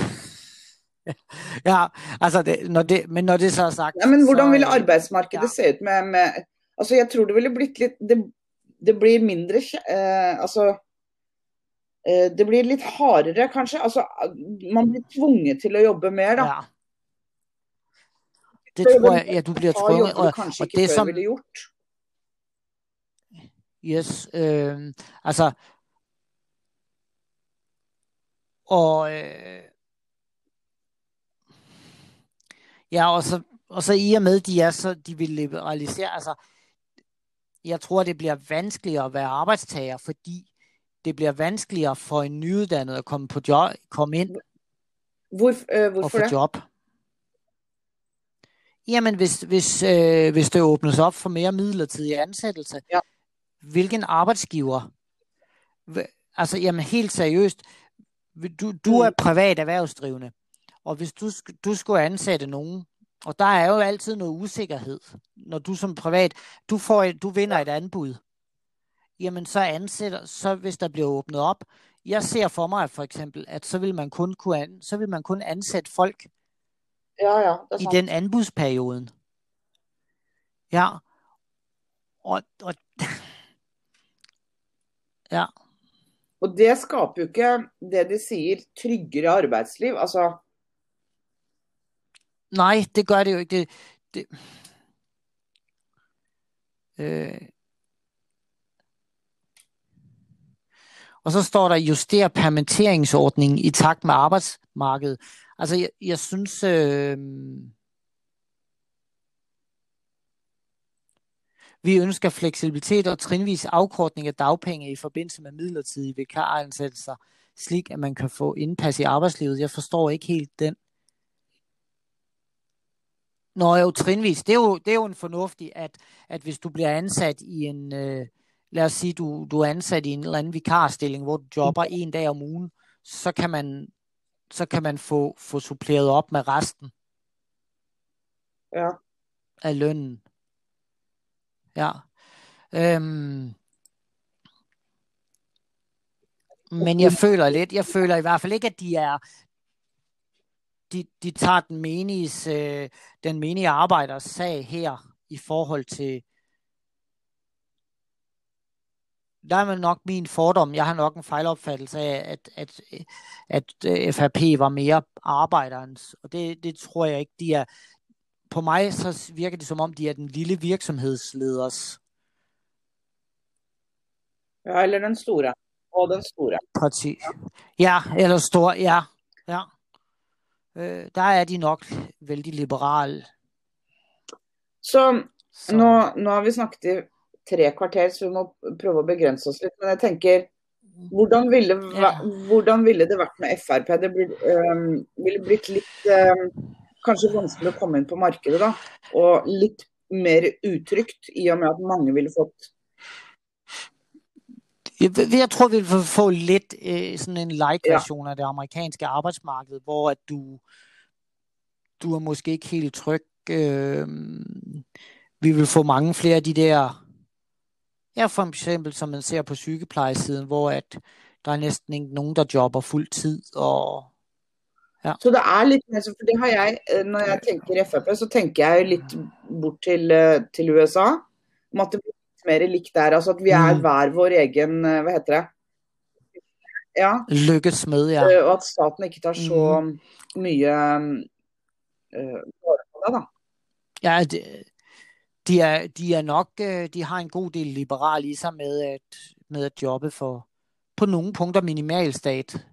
ja, altså det, når det, men når det så er sagt ja, Men hvordan ville arbeidsmarkedet ja. se ut med, med Altså, jeg tror det ville blitt litt Det, det blir mindre eh, Altså eh, Det blir litt hardere, kanskje. Altså, man blir tvunget til å jobbe mer, da. Ja. Det tror jeg, ja, du blir tvunget. Og, og det som, ville gjort. Yes, øh, altså, og øh, ja, og så, og så i og med, de er så, de vil liberalisere, altså, jeg tror, det bliver vanskeligere at være arbejdstager, fordi det bliver vanskeligere for en nyuddannet at komme på job, komme ind Hvor, øh, hvorfor og få job. Jamen, hvis, hvis, øh, hvis det åbnes op for mere midlertidig ansættelse, ja hvilken arbejdsgiver, altså jamen helt seriøst, du, du er mm. privat erhvervsdrivende, og hvis du, du skulle ansætte nogen, og der er jo altid noget usikkerhed, når du som privat, du, får, du vinder et anbud, jamen så ansætter, så hvis der bliver åbnet op, jeg ser for mig for eksempel, at så vil man kun, kunne an, så vil man kun ansætte folk ja, ja, i den anbudsperioden. Ja, og, og ja. Og det skaper jo ikke det de sier, tryggere arbeidsliv. Altså Nej, det gør det jo ikke. Det, det, øh. Og så står der justere permitteringsordningen i takt med arbejdsmarkedet. Altså, jeg, jeg synes, øh, Vi ønsker fleksibilitet og trinvis afkortning af dagpenge i forbindelse med midlertidige vikaransættelser, slik at man kan få indpas i arbejdslivet. Jeg forstår ikke helt den. Nå jo, trinvis. Det er jo, det er jo en fornuftig, at, at hvis du bliver ansat i en, øh, lad os sige, du, du er ansat i en eller anden vikarstilling, hvor du jobber en dag om ugen, så kan man, så kan man få, få suppleret op med resten ja. af lønnen. Ja. Øhm, men jeg føler lidt, jeg føler i hvert fald ikke, at de er, de, de tager den menige, øh, den menige arbejders sag her i forhold til, der er nok min fordom, jeg har nok en fejlopfattelse af, at, at, at, at øh, FRP var mere arbejderens, og det, det tror jeg ikke, de er, på mig så virker det som om, de er den lille virksomhedsleders Ja, eller den store. Og den store. Parti. Ja, eller stor, ja. ja. Øh, der er de nok vældig liberale. Så, så. Nå, nå har vi snakket i tre kvarter, så vi må prøve å begrense oss litt. Men jeg tenker, hvordan ville, ja. hvordan ville det vært med Frp? Det blir, um, ville blitt litt um, Kanskje vanskelig å komme inn på markedet, da. Og litt mer utrygt, i og med at mange ville fått jeg tror, vi vil få lidt øh, sådan en light-version ja. af det amerikanske arbejdsmarked, hvor at du, du er måske ikke helt tryg. Øh, vi vil få mange flere af de der, ja for eksempel som man ser på sygeplejesiden, hvor at der er næsten ikke nogen, der jobber fuld tid. Og, ja. Så det er lidt, altså, for det har jeg, øh, når jeg tænker FRP, så tænker jeg lidt bort til, øh, til USA, om at det mer likt der. Altså at vi er mm. hver vår egen eh, Hva heter det? Ja. Lykkes med, ja. Eh, og at staten ikke tar så mm. mye vare på det, da. Ja, de, de, er, de er nok De har en god del liberal i sig med med at jobbe for på nogle punkter minimalstat.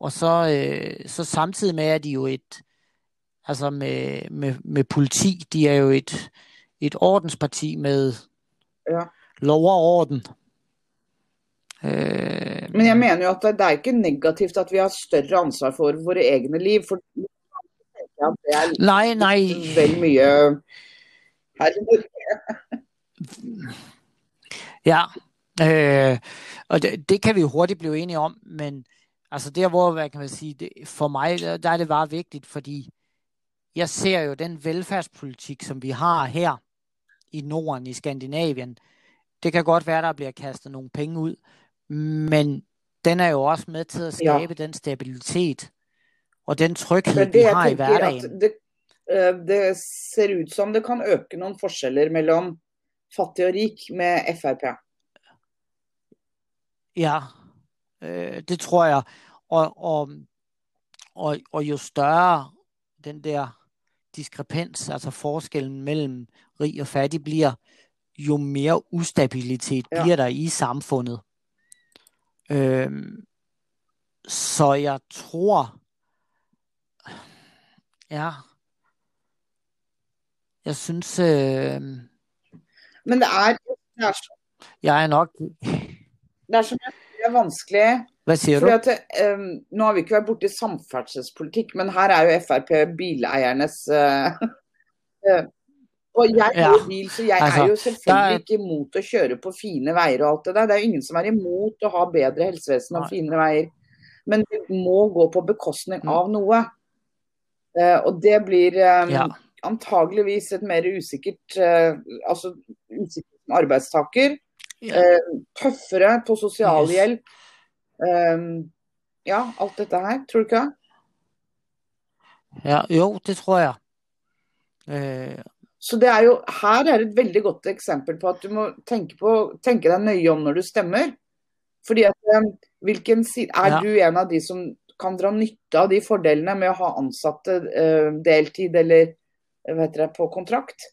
Og så, øh, så samtidig med, at de jo et, altså med, med, med politi, de er jo et, et ordensparti med ja. lov og orden. Eh, Men jeg mener jo at det, det er ikke negativt at vi har større ansvar for våre egne liv. For det er nei, nei. vel mye her Ja. Øh, og det, det kan vi jo hurtigt blive enige om, men altså der hvor, hvad kan man sige, det, for mig, der er det bare vigtigt, fordi jeg ser jo den velfærdspolitik, som vi har her, i Norden, i Skandinavien. Det kan godt være, der bliver kastet nogle penge ud, men den er jo også med til at skabe ja. den stabilitet og den tryghed, det, vi har i hverdagen. Det, uh, det ser ut som det kan øke nogle forskjeller mellem fattig og rik med FRP. Ja, øh, det tror jeg. Og, og, og, og jo større den der diskrepans, altså forskellen mellem rig og fattig bliver, jo mere ustabilitet ja. bliver der i samfundet. Øhm, så jeg tror, ja, jeg synes... Øh, Men det er, det er jeg er nok... Er det er vanskelig. Hvad siger Fordi du? At, um, nå har vi ikke vært borti samferdselspolitikk, men her er jo Frp bileiernes uh, uh, Og jeg ja. bil, så jeg altså, er jo selvfølgelig er... ikke imot å kjøre på fine veier og alt det der. Det er jo ingen som er imot å ha bedre helsevesen og finere veier. Men det må gå på bekostning mm. av noe. Uh, og det blir um, ja. antageligvis et mer usikkert uh, Altså usikkert som arbeidstaker. Uh, tøffere på sosialhjelp. Yes. Um, ja, alt dette her. Tror du ikke det? Ja, jo, det tror jeg. Uh, så det er jo, her er et veldig godt eksempel på at du må tenke, på, tenke deg nøye om når du stemmer. Fordi at um, hvilken side, Er ja. du en av de som kan dra nytte av de fordelene med å ha ansatte uh, deltid eller vet dere, på kontrakt?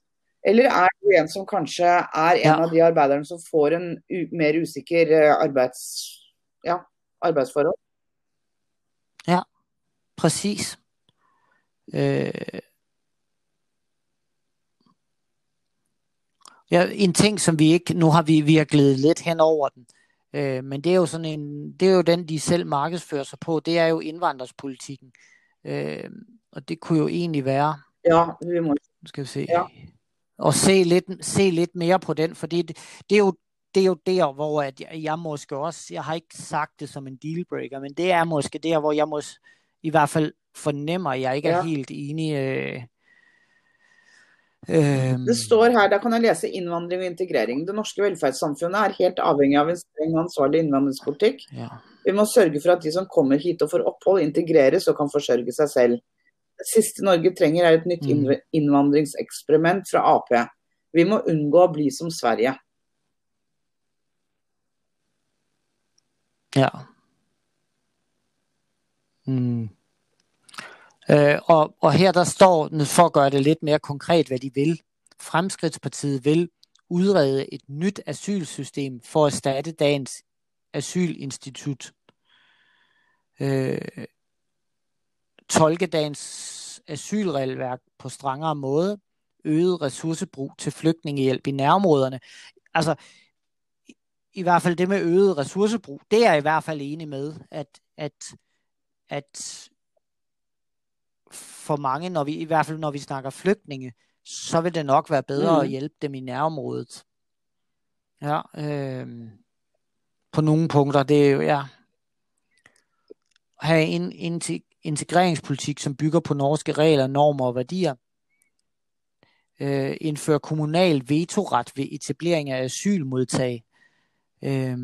Eller er du en som kanskje er en ja. av de arbeiderne som får en mer usikker uh, arbeids, ja, arbeidsforhold? Ja, precis. Øh, Ja, en ting, som vi ikke, nu har vi, vi har glædet lidt hen over den, øh, men det er jo sådan en, det er jo den, de selv markedsfører sig på, det er jo indvandrerspolitikken. Øh, og det kunne jo egentlig være, ja, vi må. skal vi se, ja. Og se lidt, se lidt mere på den, fordi det, det er jo det er jo der, hvor at jeg, jeg måske også, jeg har ikke sagt det som en dealbreaker, men det er måske der, hvor jeg måske i hvert fald fornemmer, at jeg ikke er ja. helt enig øh, Um, det står her, da kan jeg lese innvandring og integrering. Det norske velferdssamfunnet er helt avhengig av en streng ansvarlig innvandringspolitikk. Ja. Vi må sørge for at de som kommer hit og får opphold, integreres og kan forsørge seg selv. Det siste Norge trenger er et nytt mm. innvandringseksperiment fra Ap. Vi må unngå å bli som Sverige. Ja. Mm. Øh, og, og her der står, for at gøre det lidt mere konkret, hvad de vil. Fremskridtspartiet vil udrede et nyt asylsystem for at erstatte dagens asylinstitut, øh, tolke dagens asylregelværk på strengere måde, øget ressourcebrug til flygtningehjælp i nærområderne. Altså, i, hvert fald det med øget ressourcebrug, det er jeg i hvert fald enig med, at, at, at for mange, når vi, i hvert fald når vi snakker flygtninge, så vil det nok være bedre mm. at hjælpe dem i nærområdet. Ja, øh, på nogle punkter, det er jo, ja, have en, en integreringspolitik, som bygger på norske regler, normer og værdier, øh, indføre kommunal vetoret ved etablering af asylmodtag, øh,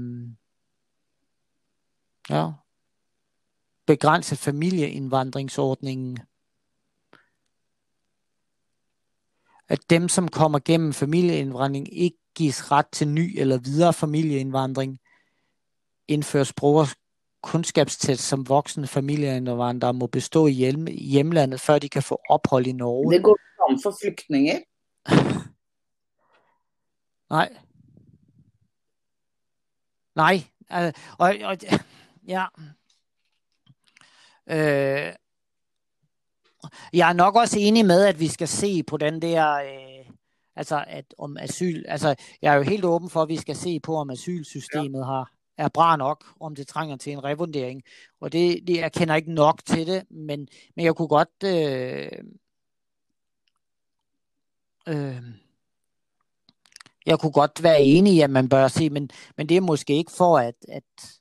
ja, begrænse familieindvandringsordningen, at dem, som kommer gennem familieindvandring, ikke gives ret til ny eller videre familieindvandring, indføre sprog- og kundskabstest som voksne familieindvandrere må bestå i hjem, hjemlandet, før de kan få ophold i Norge. Det går an for flygtninger. Nej. Nej. Og, og, ja. Øh, jeg er nok også enig med, at vi skal se på den der, øh, altså at om asyl, altså jeg er jo helt åben for, at vi skal se på, om asylsystemet ja. har er bra nok, om det trænger til en revurdering. Og det, det jeg kender ikke nok til det, men, men jeg kunne godt øh, øh, jeg kunne godt være enig i, at man bør se, men, men det er måske ikke for at, at,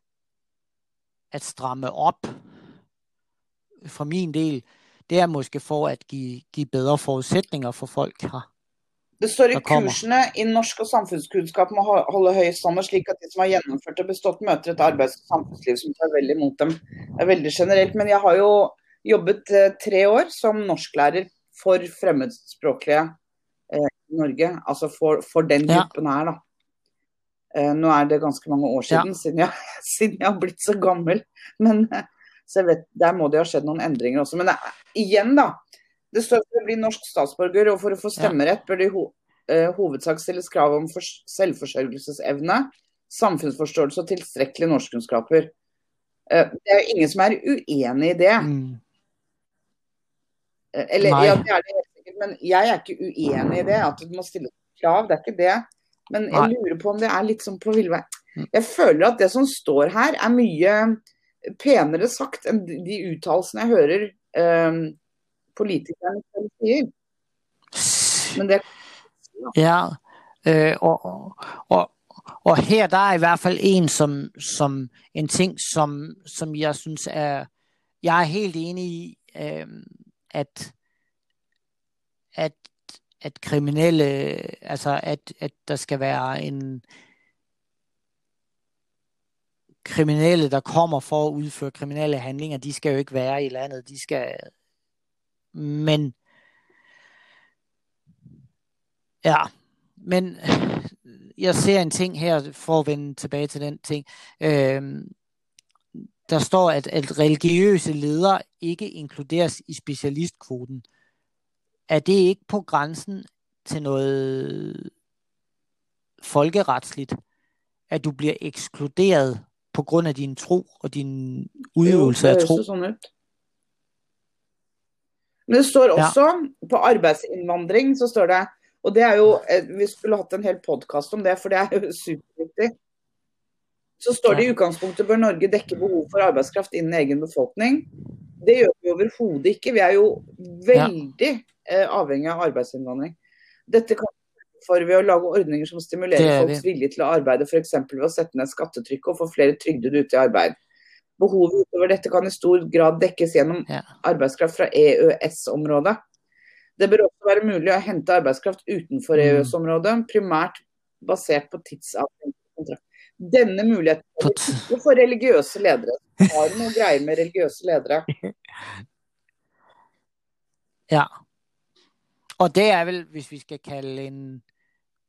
at stramme op for min del. Det er måske for at give, give bedre forudsætninger for folk her. Det står i kursene i norsk og samfunnskunnskap må holde høy standard, slik at de som har gjennomført og bestått, møter et arbeids- og samfunnsliv som tar vel imot dem. Det er veldig generelt. Men jeg har jo jobbet eh, tre år som norsklærer for fremmedspråklige eh, i Norge. Altså for, for den gruppen ja. her, da. Eh, nå er det ganske mange år siden, ja. siden, jeg, siden, jeg, har blitt så gammel. Men eh, så jeg vet, der må det ha skjedd noen endringer også. Men det, igjen, da det står for å bli norsk statsborger, og for å få stemmerett bør det i ho uh, hovedsak stilles krav om selvforsørgelsesevne, samfunnsforståelse og tilstrekkelige norskkunnskaper. Uh, det er ingen som er uenig i det. Mm. Uh, eller, ja, det er det helt sikkert, men jeg er ikke uenig i det, at det må stilles krav. Det er ikke det. Men jeg Nei. lurer på om det er litt sånn på villvei. Mm. Jeg føler at det som står her, er mye penere sagt enn de uttalelsene jeg hører um, politikerne selv sier. Men det Ja, øh, og, og, og her der er i hvert fald en som, som en ting, som, som jeg synes er, jeg er helt enig i, øh, at, at, at kriminelle, altså at, at der skal være en, kriminelle, der kommer for at udføre kriminelle handlinger, de skal jo ikke være i landet. De skal men ja, men jeg ser en ting her, for at vende tilbage til den ting. Øh, der står, at, at religiøse ledere ikke inkluderes i specialistkvoten. Er det ikke på grænsen til noget folkeretsligt, at du bliver ekskluderet på grund af din tro og din udøvelse af tro? Men det står også ja. på arbeidsinnvandring så står det og det er jo, eh, Vi skulle hatt en hel podkast om det, for det er jo superviktig. Så står det i utgangspunktet bør Norge dekke behov for arbeidskraft innen egen befolkning. Det gjør vi overhodet ikke. Vi er jo veldig eh, avhengig av arbeidsinnvandring. Dette kan for ved å lage ordninger som stimulerer folks vilje til å arbeide, f.eks. ved å sette ned skattetrykket og få flere trygdede ut i arbeid. Behovet utover dette kan i stor grad dekkes gjennom arbeidskraft fra EØS-området. Det bør også være mulig å hente arbeidskraft utenfor mm. EØS-området, primært basert på tidsavhengig kontrakt. Denne muligheten er ikke for religiøse ledere. Har noe greier med religiøse ledere. Ja. Og det er vel, hvis vi skal kalde en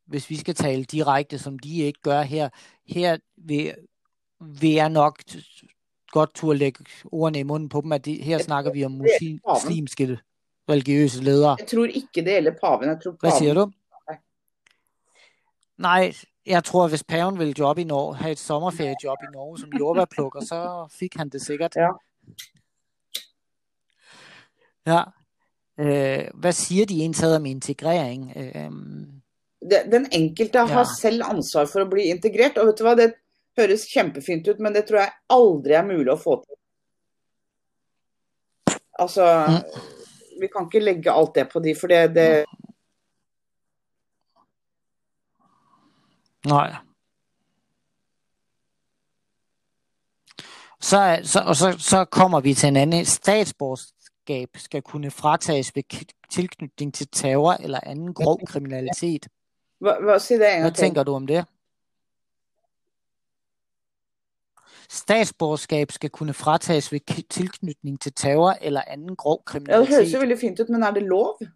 hvis vi skal tale direkte, som de ikke gør her, her vil, vil jeg nok godt turde lægge ordene i munden på dem, at det, her snakker vi om muslim, muslimske religiøse ledere. Jeg tror ikke det gælder paven. Jeg tror paven... Hvad siger du? Nej, jeg tror, hvis paven ville job i Norge, have et sommerferiejob i Norge som jordbærplukker, så fik han det sikkert. Ja. Ja. Øh, hvad siger de egentlig om integrering? Øh, Den enkelte har Ja. selv ansvar for å bli integrert. Og vet du hva, det høres kjempefint ut, men det tror jeg aldri er mulig å få til. Altså, vi kan ikke legge alt det på de, for det, det nej. Så, så, og så, så kommer vi til en anden. Statsborgerskab skal kunne fratages ved tilknytning til terror eller anden grov kriminalitet. hva, hva, Si det Hvad tænker du om det? Statsborgerskab skal kunne fratages ved tilknytning til terror eller anden grov Ja, det høres jo kriminalitet. veldig fint ut, men er det lov? Kan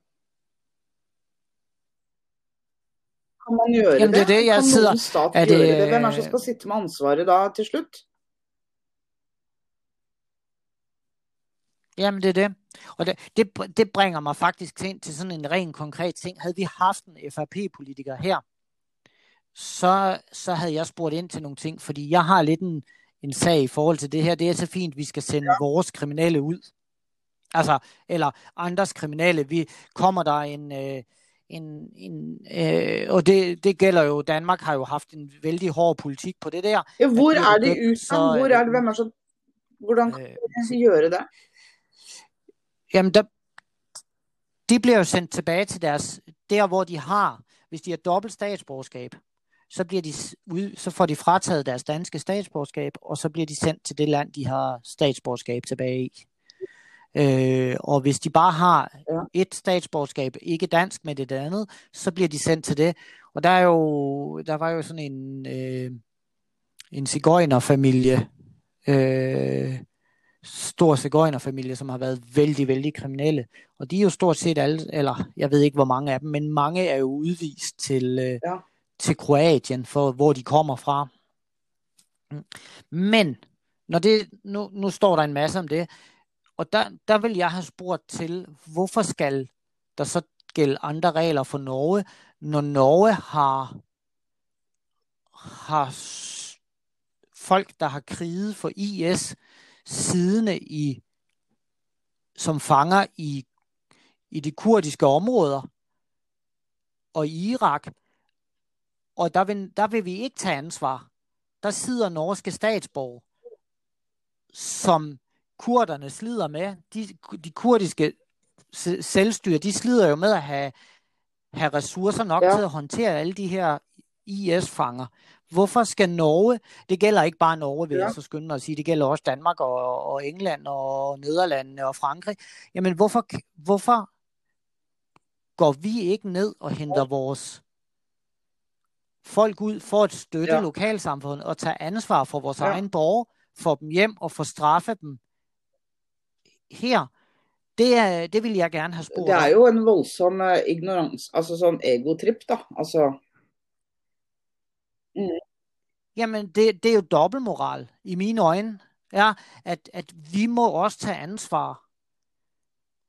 man Jamen, det er det? det, jeg kan sidder- stat er det- gjøre det? Hvem er som skal sitte med ansvaret da til slutt? Jamen, det er det. Og det, det, det bringer mig faktisk til, til sådan en ren konkret ting. Havde vi haft en FRP-politiker her, så, så havde jeg spurgt ind til nogle ting, fordi jeg har lidt en, en sag i forhold til det her. Det er så fint, vi skal sende vores kriminelle ud. Altså, eller andres kriminelle. Vi kommer der en... Øh, en, en, øh, og det, det gælder jo, Danmark har jo haft en vældig hård politik på det der. Ja, hvor At er bliver de dømt, så? Hvor er det det, hvem er så Hvordan kan Øh, de gjøre det? Jamen, der, de bliver jo sendt tilbage til deres, der hvor de har, hvis de har dobbelt statsborgerskab, så, bliver de, ud, så får de frataget deres danske statsborgerskab, og så bliver de sendt til det land, de har statsborgerskab tilbage i. Øh, og hvis de bare har et statsborgerskab, ikke dansk med det andet, så bliver de sendt til det. Og der er jo, der var jo sådan en, øh, en cigøjnerfamilie, øh, stor cigøjnerfamilie, som har været vældig, vældig kriminelle. Og de er jo stort set alle, eller jeg ved ikke hvor mange af dem, men mange er jo udvist til, øh, Ja til Kroatien, for hvor de kommer fra. Mm. Men, når det, nu, nu står der en masse om det, og der, der vil jeg have spurgt til, hvorfor skal der så gælde andre regler for Norge, når Norge har, har folk, der har kriget for IS, siddende i, som fanger i, i de kurdiske områder og i Irak. Og der vil, der vil vi ikke tage ansvar. Der sidder norske statsborger, som kurderne slider med. De, de kurdiske se- selvstyre, de slider jo med at have, have ressourcer nok ja. til at håndtere alle de her IS-fanger. Hvorfor skal Norge, det gælder ikke bare Norge, vil Ja. jeg så skynde mig at sige, det gælder også Danmark og, og England og Nederlandene og Frankrig. Jamen hvorfor, hvorfor går vi ikke ned og henter vores folk ud for at støtte Ja. lokalsamfundet og tage ansvar for vores Ja. egen borgere, få dem hjem og få straffe dem her? Det, det vil jeg gerne have spurgt Det er jo en voldsom eh, ignorans, altså sånn egotripp, da. Altså, Jamen, det, det er jo dobbeltmoral i mine øjne. Ja, at, at vi må også tage ansvar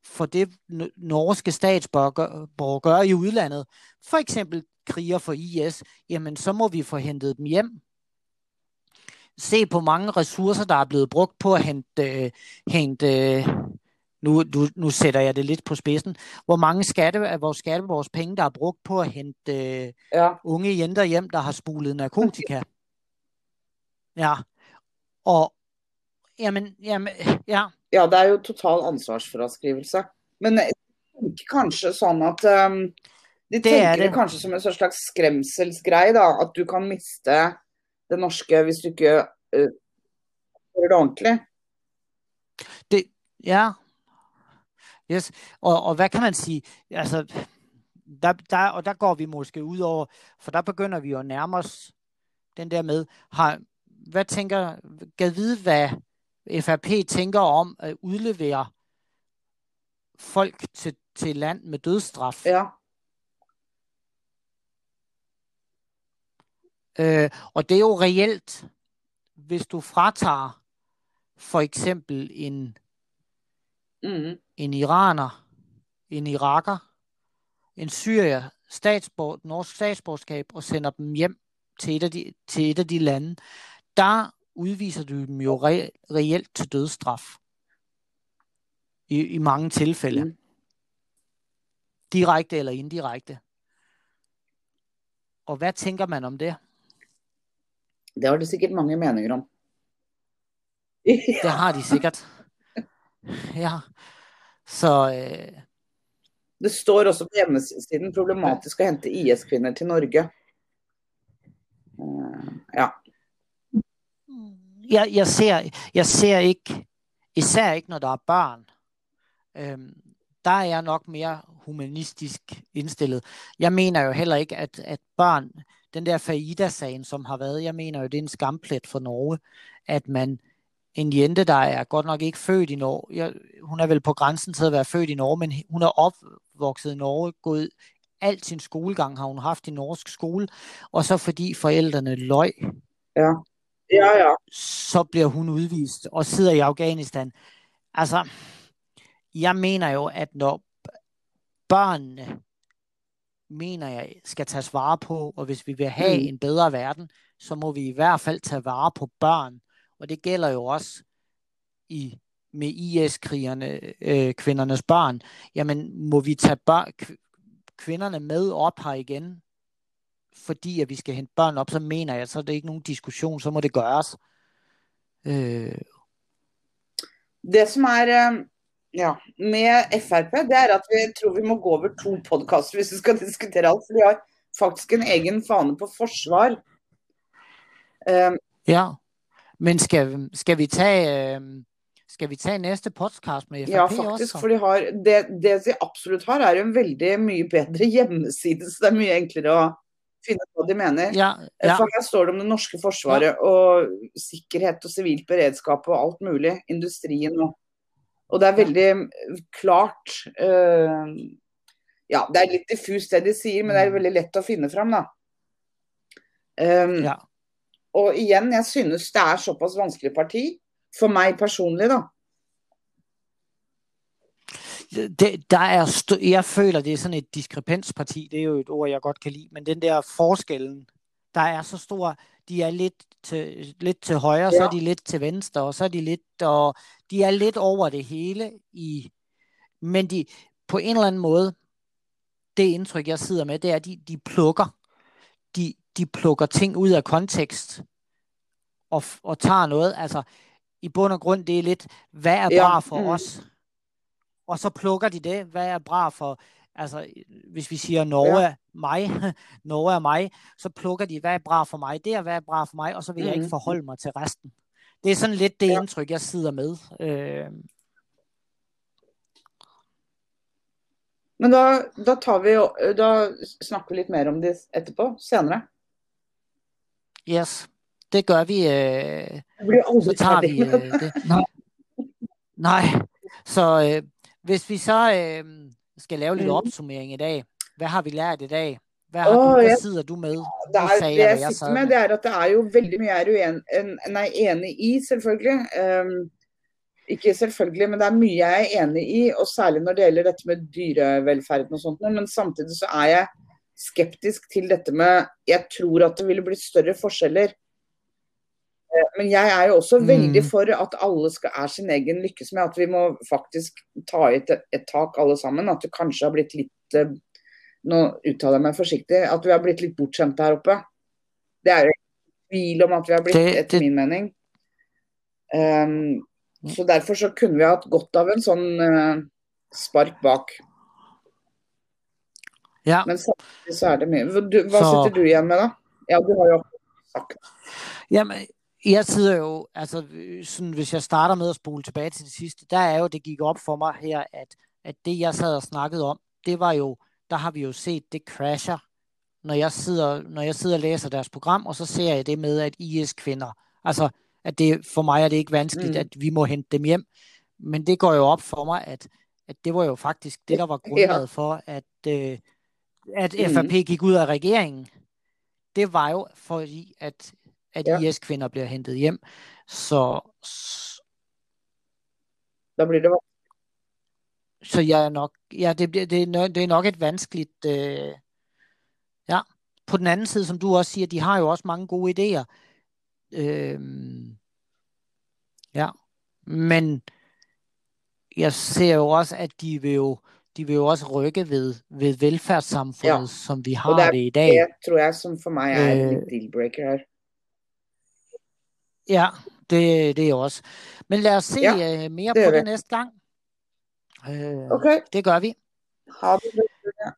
for det norske statsborger gør i udlandet. For eksempel kriger for IS, jamen så må vi få hentet dem hjem. Se på mange ressourcer, der er blevet brugt på at hente, øh, hente øh, nu, nu, nu sætter jeg det lidt på spidsen, hvor mange skatte, af vores skatteborgers penge, der er brugt på at hente øh, ja. unge jenter hjem, der har spulet narkotika. Ja. Og, jamen, jamen, ja, ja, det er jo total ansvarsfraskrivelse. Men kanskje sånn at um, De Det er tenker det det. kanskje som en slags skremselsgreie, da. At du kan miste det norske hvis du ikke uh, gjør det ordentlig. det, ja. Yes. Og, og hvad kan man sige? Altså, der, der, og der går vi måske ud over, for der begynder vi jo at nærme os den der med, har, hvad tænker, gad vide, hvad FRP tænker om at udlevere folk til, til land med dødsstraf. Ja. Øh, og det er jo reelt, hvis du fratager for eksempel en, Mm. en iraner, en iraker, en syrier, statsborg, norsk statsborgerskab og sender dem hjem til et af de, til et af de lande, der udviser du dem jo re, reelt til dødsstraf. I, i mange tilfælde. Mm. Direkte eller indirekte. Og hvad tænker man om det? Det har det sikkert mange meninger om. det har de sikkert. Ja. Så øh... Det står også på hjemmesiden problematisk at hente IS-kvinder til Norge. Uh, ja. Jeg, jeg, ser, jeg ser ikke, især ikke når der er børn, øhm, der er jeg nok mere humanistisk indstillet. Jeg mener jo heller ikke, at, at børn, den der Faida-sagen, som har været, jeg mener jo, det er en skamplet for Norge, at man en jente, der er godt nok ikke født i Norge. Jeg, hun er vel på grænsen til at være født i Norge, men hun er opvokset i Norge, gået alt sin skolegang har hun haft i norsk skole, og så fordi forældrene løg, ja. Ja, ja. så bliver hun udvist og sidder i Afghanistan. Altså, jeg mener jo, at når børnene mener jeg skal tages vare på, og hvis vi vil have mm. en bedre verden, så må vi i hvert fald tage vare på børn. Og det gælder jo også i med IS-krigerne, øh, kvindernes børn. Jamen, må vi tage børn, kvinderne med op her igen, fordi at vi skal hente børn op, så mener jeg, så er det ikke nogen diskussion, så må det gøres. Øh. Det som er ja, med FRP, det er at vi tror vi må gå over to podcaster hvis vi skal diskutere alt, for de har faktisk en egen fane på forsvar. Um, ja, men skal, skal vi tage... Um, skal vi tage næste podcast med FRP Ja, faktisk, også? for de har, det, det de absolutt har, er en veldig mye bedre hjemmeside, så det er mye enklere å finne ut hva de mener. Ja, ja. For her står det om det norske forsvaret ja. og sikkerhet og sivilt beredskap og alt mulig. Industrien og Og det er veldig klart uh, Ja, det er litt diffust det de sier, men det er veldig lett å finne fram, da. Um, ja. Og igjen, jeg synes det er såpass vanskelig parti for meg personlig, da. Det, der er jeg føler, det er sådan et diskrepensparti, det er jo et ord, jeg godt kan lide, men den der forskellen, der er så stor, de er lidt til, lidt til højre, ja. så er de lidt til venstre, og så er de lidt, og de er lidt over det hele, i, men de, på en eller anden måde, det indtryk, jeg sidder med, det er, at de, de plukker, de, de plukker ting ud af kontekst, og, og tager noget, altså, i bund og grund, det er lidt, hvad er bra ja. for mm. os? Og så plukker de det, hvad er bra for, altså hvis vi siger Norge ja. mig, Norge er mig, så plukker de, hvad er bra for mig, det er hvad er bra for mig, og så vil mm. jeg ikke mm. forholde mig til resten. Det er sådan lidt det ja. indtryk, jeg sidder med. Øh. Men da, da, tar vi, da snakker vi lidt mere om det etterpå, senere. Yes det gør vi. Øh, så tager vi øh, det. Nej. Nej. Så øh, hvis vi så øh, skal lave lidt mm. opsummering i dag, hvad har vi lært i dag? Hvad, har oh, du, hvad sidder du med? Det, er, det jeg, jeg sitter med, det er at det er jo veldig mye jeg er uen, en, nei, enig i, selvfølgelig. Um, ikke selvfølgelig, men det er mye jeg er enig i, og særlig når det gjelder dette med dyrevelferden og sånt. Men samtidig så er jeg skeptisk til dette med Jeg tror at det ville blitt større forskjeller men jeg er jo også veldig mm. for at alle skal er sin egen lykkes med. At vi må faktisk ta et, et tak alle sammen. At det kanskje har blitt litt eh, Nå uttaler jeg meg forsiktig. At vi har blitt litt bortskjemte her oppe. Det er jo tvil om at vi har blitt, etter min mening. Um, så derfor så kunne vi hatt godt av en sånn uh, spark bak. Ja. Men samtidig så er det mye. Du, hva så... sitter du igjen med, da? Ja, du har jo sagt. Jamen, jeg sidder jo, altså sådan, hvis jeg starter med at spole tilbage til det sidste, der er jo, det gik op for mig her, at, at det jeg sad og snakkede om, det var jo, der har vi jo set, det crasher, når jeg sidder, når jeg sidder og læser deres program, og så ser jeg det med, at IS-kvinder, altså, at det, for mig er det ikke vanskeligt, mm. at vi må hente dem hjem, men det går jo op for mig, at, at det var jo faktisk det, der var grundlaget ja. for, at, øh, at mm. gik ud af regeringen. Det var jo fordi, at at ja. IS-kvinder bliver hentet hjem. Så, der bliver det så jeg er nok, ja, det, det, det, er, det er nok et vanskeligt, øh, ja, på den anden side, som du også siger, de har jo også mange gode idéer. Øh, ja, men jeg ser jo også, at de vil jo, de vil jo også rykke ved, ved velfærdssamfundet, ja. som vi har Og der det i dag. Det tror jeg som for mig er Øh. en deal-breaker her. Ja, det, det er også. Men lad os se Ja, ja, mere det på det det. næste gang. Øh, Okay, Det gør vi. ha det.